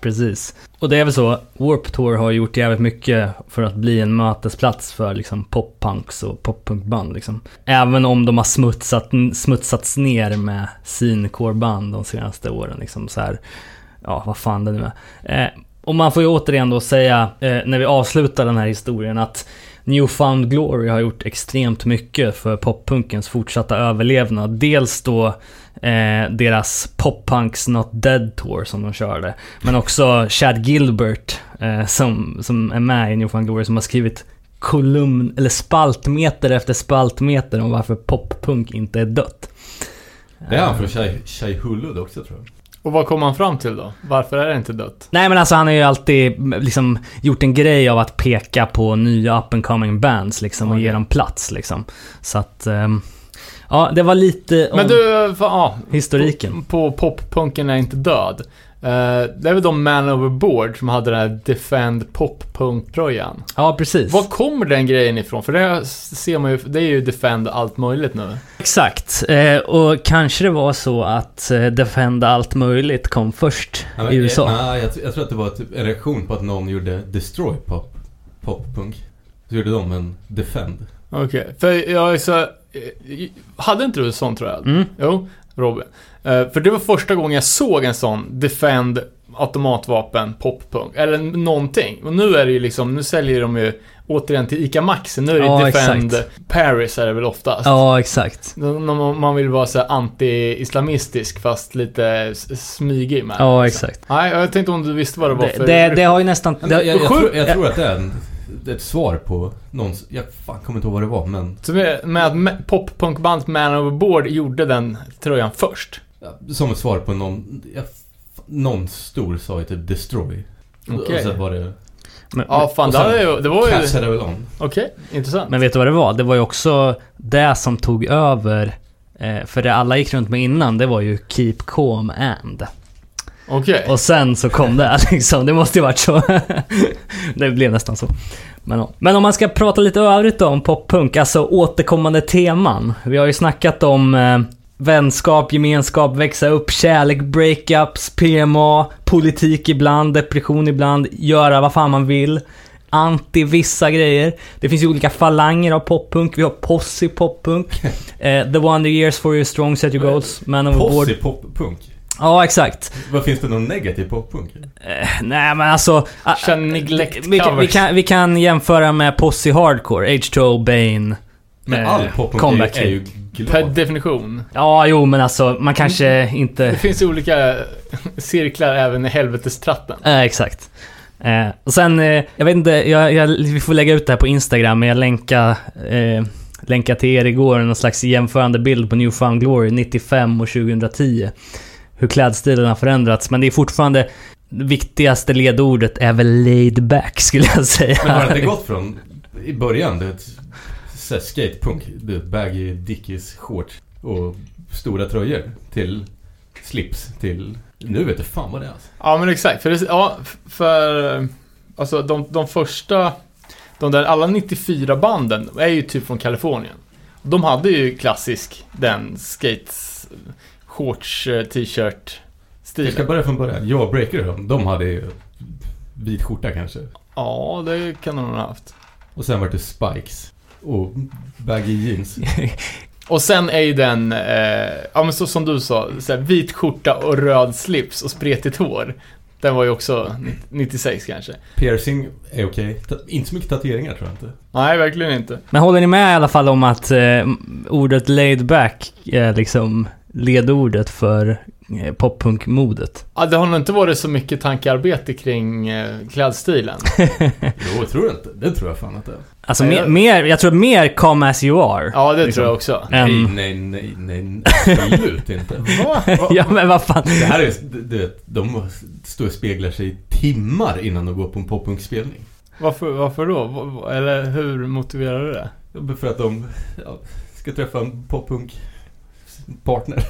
S3: Precis. Och det är väl så, Warp Tour har gjort jävligt mycket för att bli en mötesplats för liksom poppunks och poppunkband liksom. Även om de har smutsat, smutsats ner med syncoreband de senaste åren liksom så här. Ja, vad fan det nu är. Eh, och man får ju återigen då säga, eh, när vi avslutar den här historien, att Newfound Glory har gjort extremt mycket för poppunkens fortsatta överlevnad. Dels då eh, deras Pop-Punks Not Dead Tour som de körde. Men också Chad Gilbert eh, som, som är med i Newfound Glory som har skrivit kolumn, eller spaltmeter efter spaltmeter om varför poppunk inte är dött.
S5: Det är han från Shai, också tror jag.
S4: Och vad kom han fram till då? Varför är det inte dött?
S3: Nej men alltså han har ju alltid liksom gjort en grej av att peka på nya up and coming bands liksom och
S4: Okej.
S3: ge dem plats liksom. Så att... ehm, ja, det var lite om
S4: Men du, fan, ja.
S3: historiken.
S4: På, på poppunken är inte död. Eh, det är väl de Man Overboard som hade den här Defend Pop-punk-tröjan.
S3: Ja, precis.
S4: Var kommer den grejen ifrån? För det ser man ju, det är ju Defend allt möjligt nu.
S3: Exakt. Eh, och kanske det var så att eh, Defend allt möjligt kom först
S2: Ja, men,
S3: i USA.
S2: Nej, jag, jag tror att det var typ en reaktion på att någon gjorde Destroy Pop, Pop-punk. Så gjorde de en Defend.
S4: Okej, för jag är så... eh, Hade inte du en sån tror jag?
S3: Mm.
S4: Jo, Robin. Eh, för det var första gången jag såg en sån Defend automatvapen poppunk. Eller någonting. Och nu är det ju liksom, nu säljer de ju återigen till ICA Maxi. Nu är det
S3: Ja,
S4: Defend
S3: exakt.
S4: Paris är det väl oftast.
S3: Ja, exakt.
S4: När man- vill vara så anti-islamistisk fast lite smygig med
S3: Ja,
S4: det,
S3: exakt.
S4: liksom. Nej, jag tänkte om du visste vad det var
S3: Det,
S4: för...
S3: det, det har ju nästan...
S2: Men jag, jag, jag, tror, jag tror att det är en, det är ett svar på någons... Jag fan kommer inte ihåg vad det var, men...
S4: Så med, att ma- poppunkband Man Overboard gjorde den tröjan först.
S2: Som ett svar på någon... Jag, någon stor sa ju typ Destroy.
S4: Okej.
S2: Och så var det...
S3: Men,
S4: Ja, fan
S2: Och
S4: det,
S2: sen
S4: hade ju, det var ju...
S2: Cash.
S4: Okej, intressant.
S3: men vet du vad det var? Det var ju också det som tog över. Eh, för det alla gick runt med innan, det var ju Keep Calm And.
S4: Okej.
S3: Och sen så kom det liksom. Det måste ju varit så. det blev nästan så. Men, ja. Men om man ska prata lite övrigt då om poppunk, alltså återkommande teman. Vi har ju snackat om eh, vänskap, gemenskap, växa upp, kärlek, breakups, PMA, politik ibland, depression ibland, göra vad fan man vill. Anti vissa grejer. Det finns ju olika falanger av poppunk. Vi har posse poppunk. eh, the Wonder Years for your strong set your goals. Man.
S2: Posse pop-punk.
S3: Ja, exakt.
S2: Vad finns det någon negativ pop-punk?
S3: Eh, nej men alltså... ah,
S4: Känn neglect
S3: vi, kan, vi, kan, vi kan jämföra med Posse Hardcore, H2O, Bane.
S2: Men
S3: eh,
S2: all pop-punk är, ju- är ju
S4: Per
S2: glad.
S4: definition.
S3: Ja, jo men alltså man kanske
S4: Det
S3: inte...
S4: finns olika cirklar även i helvetestratten.
S3: Eh, exakt. Eh, och sen, eh, jag vet inte, jag, jag, vi får lägga ut det här på Instagram, men jag länkade eh, länkade till er igår någon slags jämförande bild på Newfound Glory 95 och 2010. Hur klädstilen har förändrats, men det är fortfarande... Det viktigaste ledordet är väl laid back skulle jag säga.
S2: Men har det inte gått från, i början, det är skatepunk, det är baggy dickies shorts och stora tröjor till slips till, nu vet jag fan vad det är alltså.
S4: Ja men exakt, för, det, ja, för alltså de, de första, de där alla 94 banden är ju typ från Kalifornien. De hade ju klassisk, den skates, shorts, eh, t-shirt
S2: Vi ska
S4: stilen.
S2: börja från början. Jag och Breaker de, de hade ju vit skjorta kanske.
S4: Ja, det kan de ha haft.
S2: Och sen var det spikes. Och baggy jeans.
S4: Och sen är ju den, eh, ja men så som du sa, så här, vit skjorta och röd slips och spretigt hår. Den var ju också 96 kanske.
S2: Piercing är okej. Ta- Inte så mycket tatueringar tror jag inte.
S4: Nej, verkligen inte.
S3: Men håller ni med i alla fall om att eh, ordet laid back är liksom ledordet för eh, poppunkmodet?
S4: Ja, det har nog inte varit så mycket tankearbete kring eh, klädstilen.
S2: Jo, tror inte. Det tror jag fan att det är.
S3: Alltså
S4: Nej,
S3: mer,
S4: jag-
S3: mer, jag tror mer come as you are.
S4: Ja, det
S3: Liksom.
S4: tror jag också.
S2: Nej, nej, nej, nej. Absolut inte.
S4: Va?
S3: ja men vad fan.
S2: Det här är, du vet, de står och speglar sig i timmar innan de går på en poppunkspelning.
S4: Varför, varför då? Va- va- Eller hur motiverar du det?
S2: För att de ja, ska träffa en poppunk partner.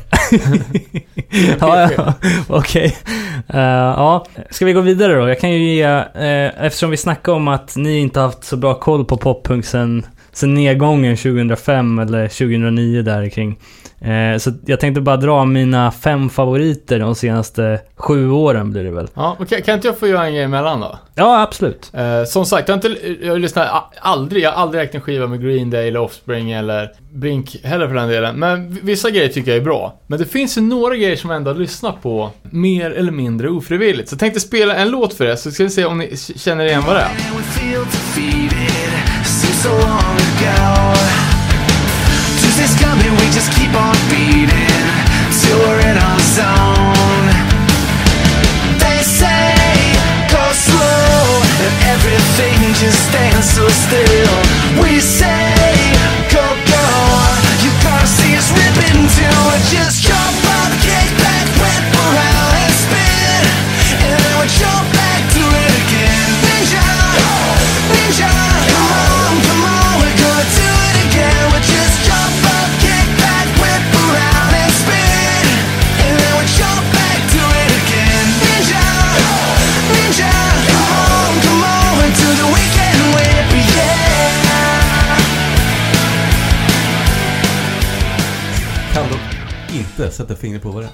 S3: ja, ja, okej. Eh, ja, ska vi gå vidare då? Jag kan ju ge, uh, eftersom vi snackade om att ni inte haft så bra koll på poppunk sen, sen nedgången 2005 eller 2009 där kring. Eh, så jag tänkte bara dra mina fem favoriter de senaste sju åren blir det väl.
S4: Ja, okej, kan inte jag få göra en grej emellan då?
S3: Ja, absolut.
S4: Eh, som sagt, jag har inte jag har lyssnat, aldrig, jag har aldrig räknat en skiva med Green Day eller Offspring eller Brink heller för den delen. Men vissa grejer tycker jag är bra. Men det finns ju några grejer som jag ändå har lyssnat på mer eller mindre ofrivilligt. Så jag tänkte spela en låt för er, så ska vi se om ni känner igen vad det är.
S6: Tuesday's coming, we just we're in our zone. They say go slow, and everything just stands so still. We say go go, you gotta see us. Just
S2: inte sätta fingret på vad det är.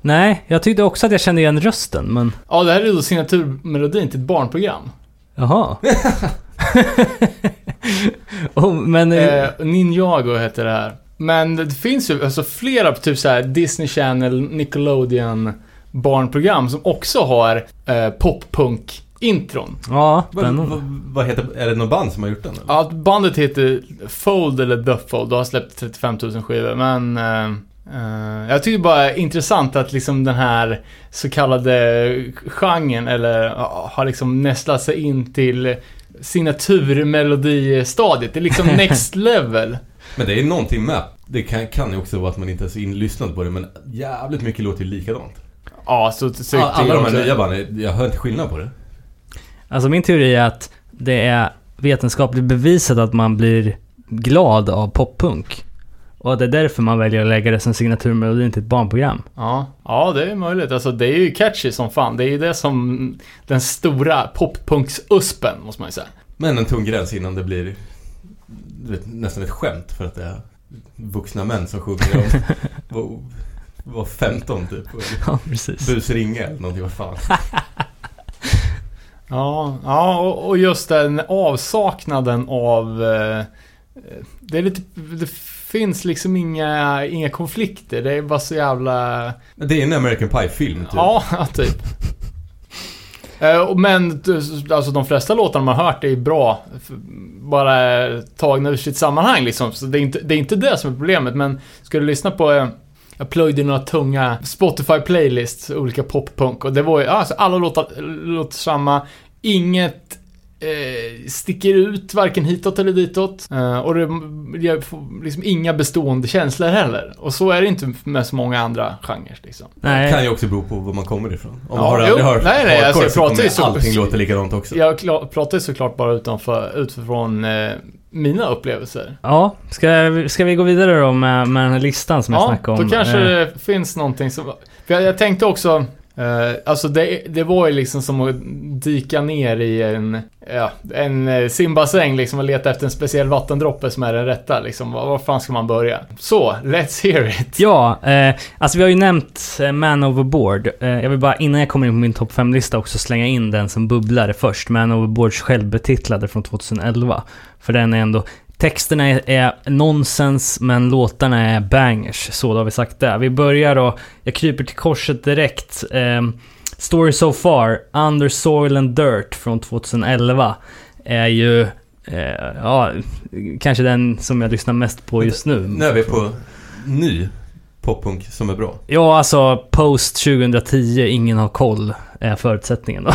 S3: Nej, jag tyckte också att jag kände igen rösten, men...
S4: Ja, det här är då signaturmelodin till ett barnprogram.
S3: Jaha. oh, men... eh,
S4: Ninjago heter det här. Men det finns ju alltså flera typ så här Disney Channel, Nickelodeon barnprogram som också har eh, pop-punk-intron.
S3: ja,
S2: Vad, vad, vad heter, är det något band som har gjort den? Eller?
S4: Ja, bandet heter Fold eller The Fold och har släppt 35 000 skivor, men... Eh, eh, jag tycker bara det är intressant att liksom den här så kallade genren, eller ja, har liksom nästlat sig in till signaturmelodistadiet. Det är liksom next level.
S2: Men det är någonting med. Det kan, kan ju också vara att man inte är så inlyssnad på det, men jävligt mycket låter ju likadant.
S4: Ja, så tyckte
S2: Alla, alla de här nya banden, jag hör inte skillnad på det.
S3: Alltså min teori är att det är vetenskapligt bevisat att man blir glad av poppunk. Och att det är därför man väljer att lägga det som signaturmelodin till ett barnprogram.
S4: Ja, ja det är möjligt. Alltså det är ju catchy som fan. Det är ju det som den stora poppunks-uspen, måste man ju säga.
S2: Men en tung gräns innan det blir vet, nästan ett skämt för att det är vuxna män som sjunger om var, var 15 typ.
S3: Ja, precis.
S2: Busringa eller någonting, vad fan.
S4: Ja, ja och, och just den avsaknaden av... Eh, det är lite... Det finns liksom inga, inga konflikter. Det är bara så jävla...
S2: Det är en American Pie-film typ.
S4: Ja, typ. Eh, Men alltså de flesta låtarna man har hört är bra. Bara tagna ur sitt sammanhang liksom. Så det är inte det, är inte det som är problemet. Men ska du lyssna på... eh, Jag plöjde några tunga Spotify playlists, olika poppunk. Och det var ju, alltså alla låtar låter samma. Inget eh, sticker ut varken hitåt eller ditåt. Eh, och det, jag får liksom inga bestående känslor heller. Och så är det inte med så många andra genrer liksom.
S2: Det kan ju också bero på var man kommer ifrån. Om
S4: Ja,
S2: man har
S4: jo,
S2: aldrig hört
S4: nej, nej,
S2: hardcore
S4: alltså, jag
S2: så
S4: pratar
S2: kommer
S4: ju så-
S2: allting låta likadant också.
S4: Jag pratar ju såklart bara utanför, utifrån eh, mina upplevelser.
S3: Ja, ska, vi- ska vi gå vidare då med, med den här listan som jag
S4: Ja,
S3: snackade om?
S4: då kanske
S3: Eh,
S4: det finns någonting som... För jag, jag tänkte också... Uh, alltså det, det var ju liksom som att dyka ner i en, ja, en eh, simbassäng liksom och leta efter en speciell vattendroppe som är den rätta liksom. Var, var fan ska man börja? Så, let's hear it!
S3: Ja, uh, alltså vi har ju nämnt Man Overboard. Uh, jag vill bara innan jag kommer in på min topp 5-lista också slänga in den som bubblare först. Man Overboards självbetitlade från 2011. För den är ändå... Texterna är, är nonsens, men låtarna är bangers. Så då har vi sagt det. Vi börjar då, jag kryper till korset direkt. Eh, Story So Far, Under Soil and Dirt från 2011 är ju... Eh, ja, kanske den som jag lyssnar mest på just nu.
S2: Nu är vi på ny poppunk som är bra.
S3: Ja, alltså post 2010, ingen har koll, är förutsättningen då.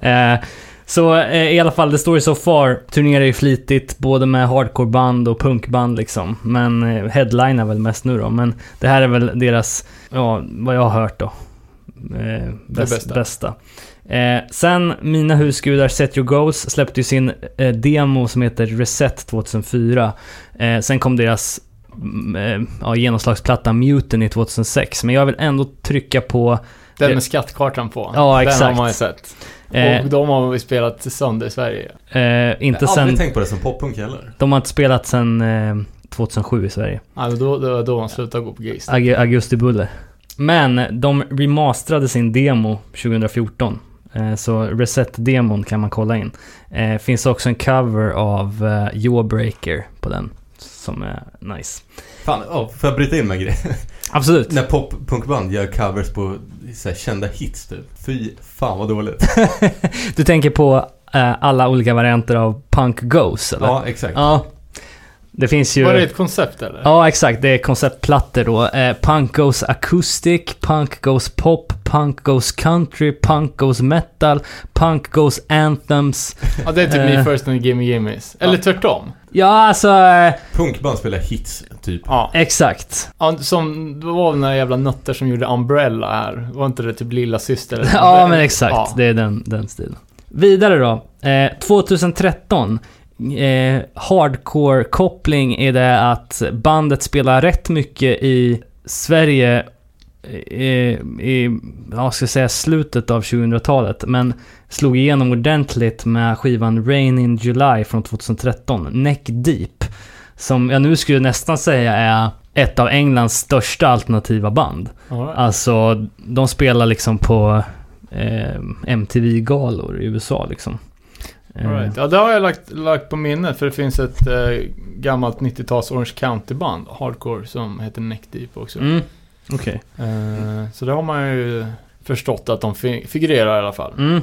S3: eh, så eh, i alla fall, The Story So Far turnerar ju flitigt, både med hardcoreband och punkband liksom. Men eh, headline är väl mest nu då. Men det här är väl deras, ja, vad jag har hört då. Eh, bäst,
S4: bästa.
S3: bästa. Eh, sen, Mina husgudar Set Your Goals släppte ju sin eh, demo som heter Reset 2004. Eh, sen kom deras mm, eh, ja, genomslagsplatta Mutiny 2006. Men jag vill ändå trycka på...
S4: Den
S3: Det-
S4: med skattkartan på.
S3: Ja,
S4: Den har
S3: exakt.
S4: man ju sett.
S3: Eh,
S4: Och de har vi spelat sönder i Sverige.
S3: eh,
S2: Jag
S3: inte
S2: har aldrig
S3: sen...
S2: tänkt på det som poppunk heller.
S3: De har inte spelat sen eh, 2007 i Sverige.
S4: Ja, men då, då, då de slutade gå på Geist.
S3: Ag- Augusti Buller. Men de remasterade sin demo 2014. Eh, så Reset-demon kan man kolla in. Eh, finns också en cover av eh, Jawbreaker på den. Som är nice.
S2: Fan, oh, får jag bryta in med en grej?
S3: Absolut.
S2: När poppunkband gör covers på så här, kända hits typ. Fy fan vad dåligt.
S3: Du tänker på eh, alla olika varianter av Punk Goes eller?
S2: Ja, exakt.
S3: Ja. Det finns ju...
S4: Var det ett koncept eller?
S3: Ja, exakt. Det är konceptplattor då. Eh, punk goes acoustic, punk goes pop, punk goes country, punk goes metal, punk goes anthems.
S4: Ja, det är typ
S3: Eh.
S4: Me First and Gimme Gimmes. Eller tvärtom.
S3: Ja, alltså... Eh,
S2: Punkband spelar hits, typ.
S4: Ja.
S3: exakt.
S4: ja. Som, det var väl några jävla nötter som gjorde Umbrella här. Var inte det typ Lilla Syster? eller-
S3: Ja, men exakt.
S4: Ja.
S3: Det är den, den stilen. Vidare då. Eh, 2013. Eh, Hardcore-koppling är det att bandet spelar rätt mycket i Sverige i, i ja, ska säga slutet av 2000-talet. Men slog igenom ordentligt med skivan Rain in July från 2013. Neck Deep. Som jag nu skulle nästan säga är ett av Englands största alternativa band.
S4: Right.
S3: Alltså, de spelar liksom på eh, MTV-galor i USA liksom. Eh,
S4: All right. Ja, det har jag lagt, lagt på minnet för det finns ett eh, gammalt 90-tals Orange County-band, hardcore, som heter Neck Deep också.
S3: Mm, okej.
S4: Eh, så det har man ju förstått att de fi- figurerar i alla fall.
S3: Mm.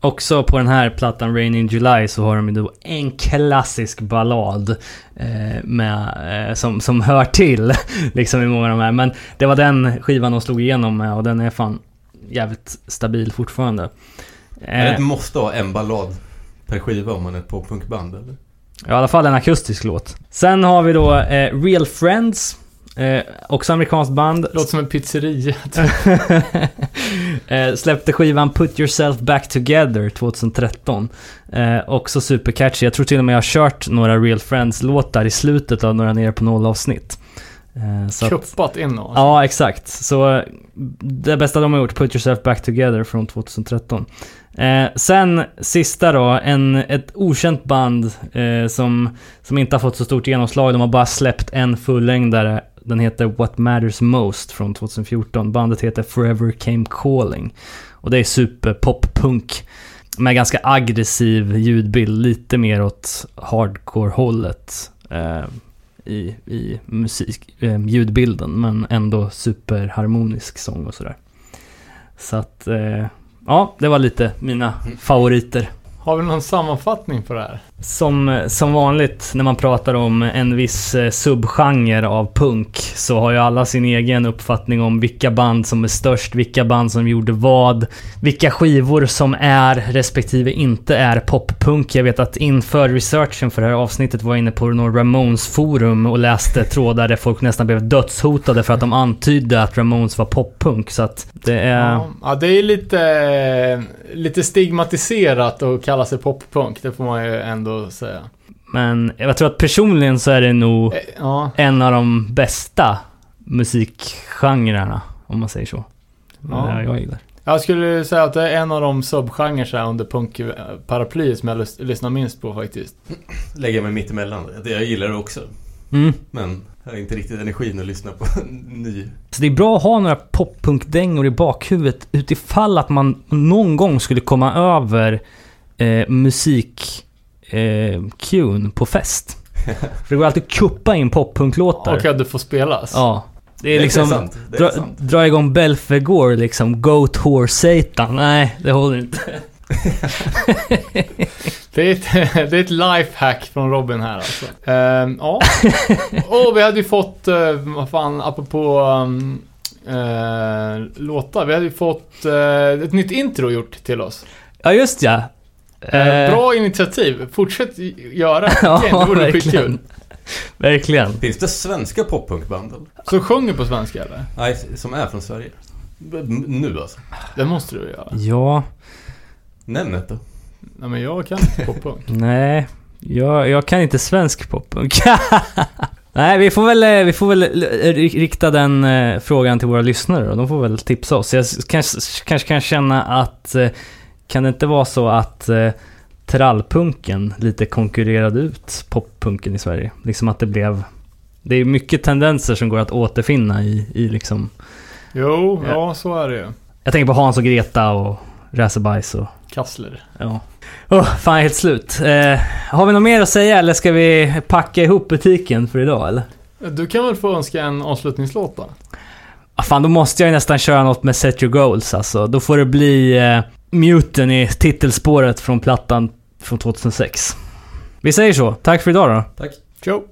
S3: Också på den här plattan Rain in July så har de ju då en klassisk ballad eh, med, eh, som, som hör till liksom i många av de här. Men det var den skivan de slog igenom med och den är fan jävligt stabil fortfarande.
S2: Är det
S3: Eh,
S2: ett måste ha en ballad per skiva om man är ett poppunkband eller?
S3: I alla fall en akustisk låt. Sen har vi då eh, Real Friends. Eh, också amerikanskt band.
S4: Låter som en pizzeria.
S3: eh, släppte skivan Put Yourself Back Together 2013. Eh, också supercatchy. Jag tror till och med jag har kört några Real Friends-låtar i slutet av några ner på noll avsnitt. Eh, så att,
S4: Kuppat in oss.
S3: ja, exakt. Så eh, det bästa de har gjort, Put Yourself Back Together från 2013. Eh, sen sista då, en, ett okänt band eh, som, som inte har fått så stort genomslag. De har bara släppt en fullängdare. Den heter What Matters Most från 2014. Bandet heter Forever Came Calling. Och det är superpop-punk. Med ganska aggressiv ljudbild, lite mer åt hardcore-hållet. Eh, i, i musik, eh, ljudbilden, men ändå superharmonisk sång och sådär. Så att, eh, ja, det var lite mina favoriter.
S4: Har vi någon sammanfattning på det här?
S3: Som, som vanligt när man pratar om en viss eh, subgenre av punk så har ju alla sin egen uppfattning om vilka band som är störst, vilka band som gjorde vad, vilka skivor som är respektive inte är poppunk. Jag vet att inför researchen för det här avsnittet var jag inne på någon Ramones forum och läste trådar där folk nästan blev dödshotade för att de antydde att Ramones var poppunk. Så att det är...
S4: Ja, ja, det är lite, lite stigmatiserat att kalla sig poppunk. Det får man ju ändå säga.
S3: Men jag tror att personligen så är det nog
S4: Eh, Ja,
S3: en av de bästa musikgenrerna, om man säger så.
S4: Ja.
S3: Ja. Jag gillar.
S4: jag skulle säga att det är en av de subgenrer under punkparaplyet som jag lys- lyssnar minst på faktiskt.
S2: Lägger mig mitt emellan. Jag gillar det också.
S3: Mm.
S2: Men jag har inte riktigt energin att lyssna på ny.
S3: Så det är bra att ha några poppunkdängor i bakhuvudet utifall att man någon gång skulle komma över eh, musik eh, cuen på fest. För det går alltid att kuppa in poppunklåtar.
S4: Och att det får spelas.
S3: Ja. Det är
S2: Det är
S3: liksom...
S2: sant. Det är
S3: dra,
S2: sant.
S3: dra igång Belfegor liksom. Goat Whore Satan. Nej, det håller inte.
S4: Det, är ett, det är ett lifehack från Robin här alltså. Ehm, ja. Och vi hade ju fått, uh, vad fan, apropå um, uh, låtar. Vi hade ju fått uh, ett nytt intro gjort till oss.
S3: Ja, just ja.
S4: Eh,
S3: Eh,
S4: bra initiativ. Fortsätt göra det.
S3: Ja,
S4: det vore skitkul.
S3: verkligen.
S2: Finns det svenska poppunkband?
S4: Så sjunger på svenska eller?
S2: Nej, som är från Sverige. Nu alltså.
S4: Det måste du göra.
S3: Ja,
S2: Nämn ett då.
S4: Nej men jag kan inte poppunk.
S3: nej. Jag, jag kan inte svensk poppunk. nej, vi får väl, eh, vi får väl rikta den frågan till våra lyssnare och de får väl tipsa oss. Jag kanske, kanske kan känna att kan det inte vara så att eh, trallpunken lite konkurrerade ut poppunken i Sverige? Liksom att det blev... Det är mycket tendenser som går att återfinna i, i liksom...
S4: Jo,
S3: Ja.
S4: ja så är det ju.
S3: Jag tänker på Hans och Greta och Racerbajs och...
S4: Kassler.
S3: Ja. Oh, fan, helt slut. Eh, har vi något mer att säga eller ska vi packa ihop butiken för idag eller?
S4: Du kan väl få önska en avslutningslåt då?
S3: Ah, fan, då måste jag ju nästan köra något med Set Your Goals alltså. Då får det bli eh, Muten i titelspåret från plattan från 2006. Vi säger så. Tack för idag då.
S2: Tack.
S4: Ciao!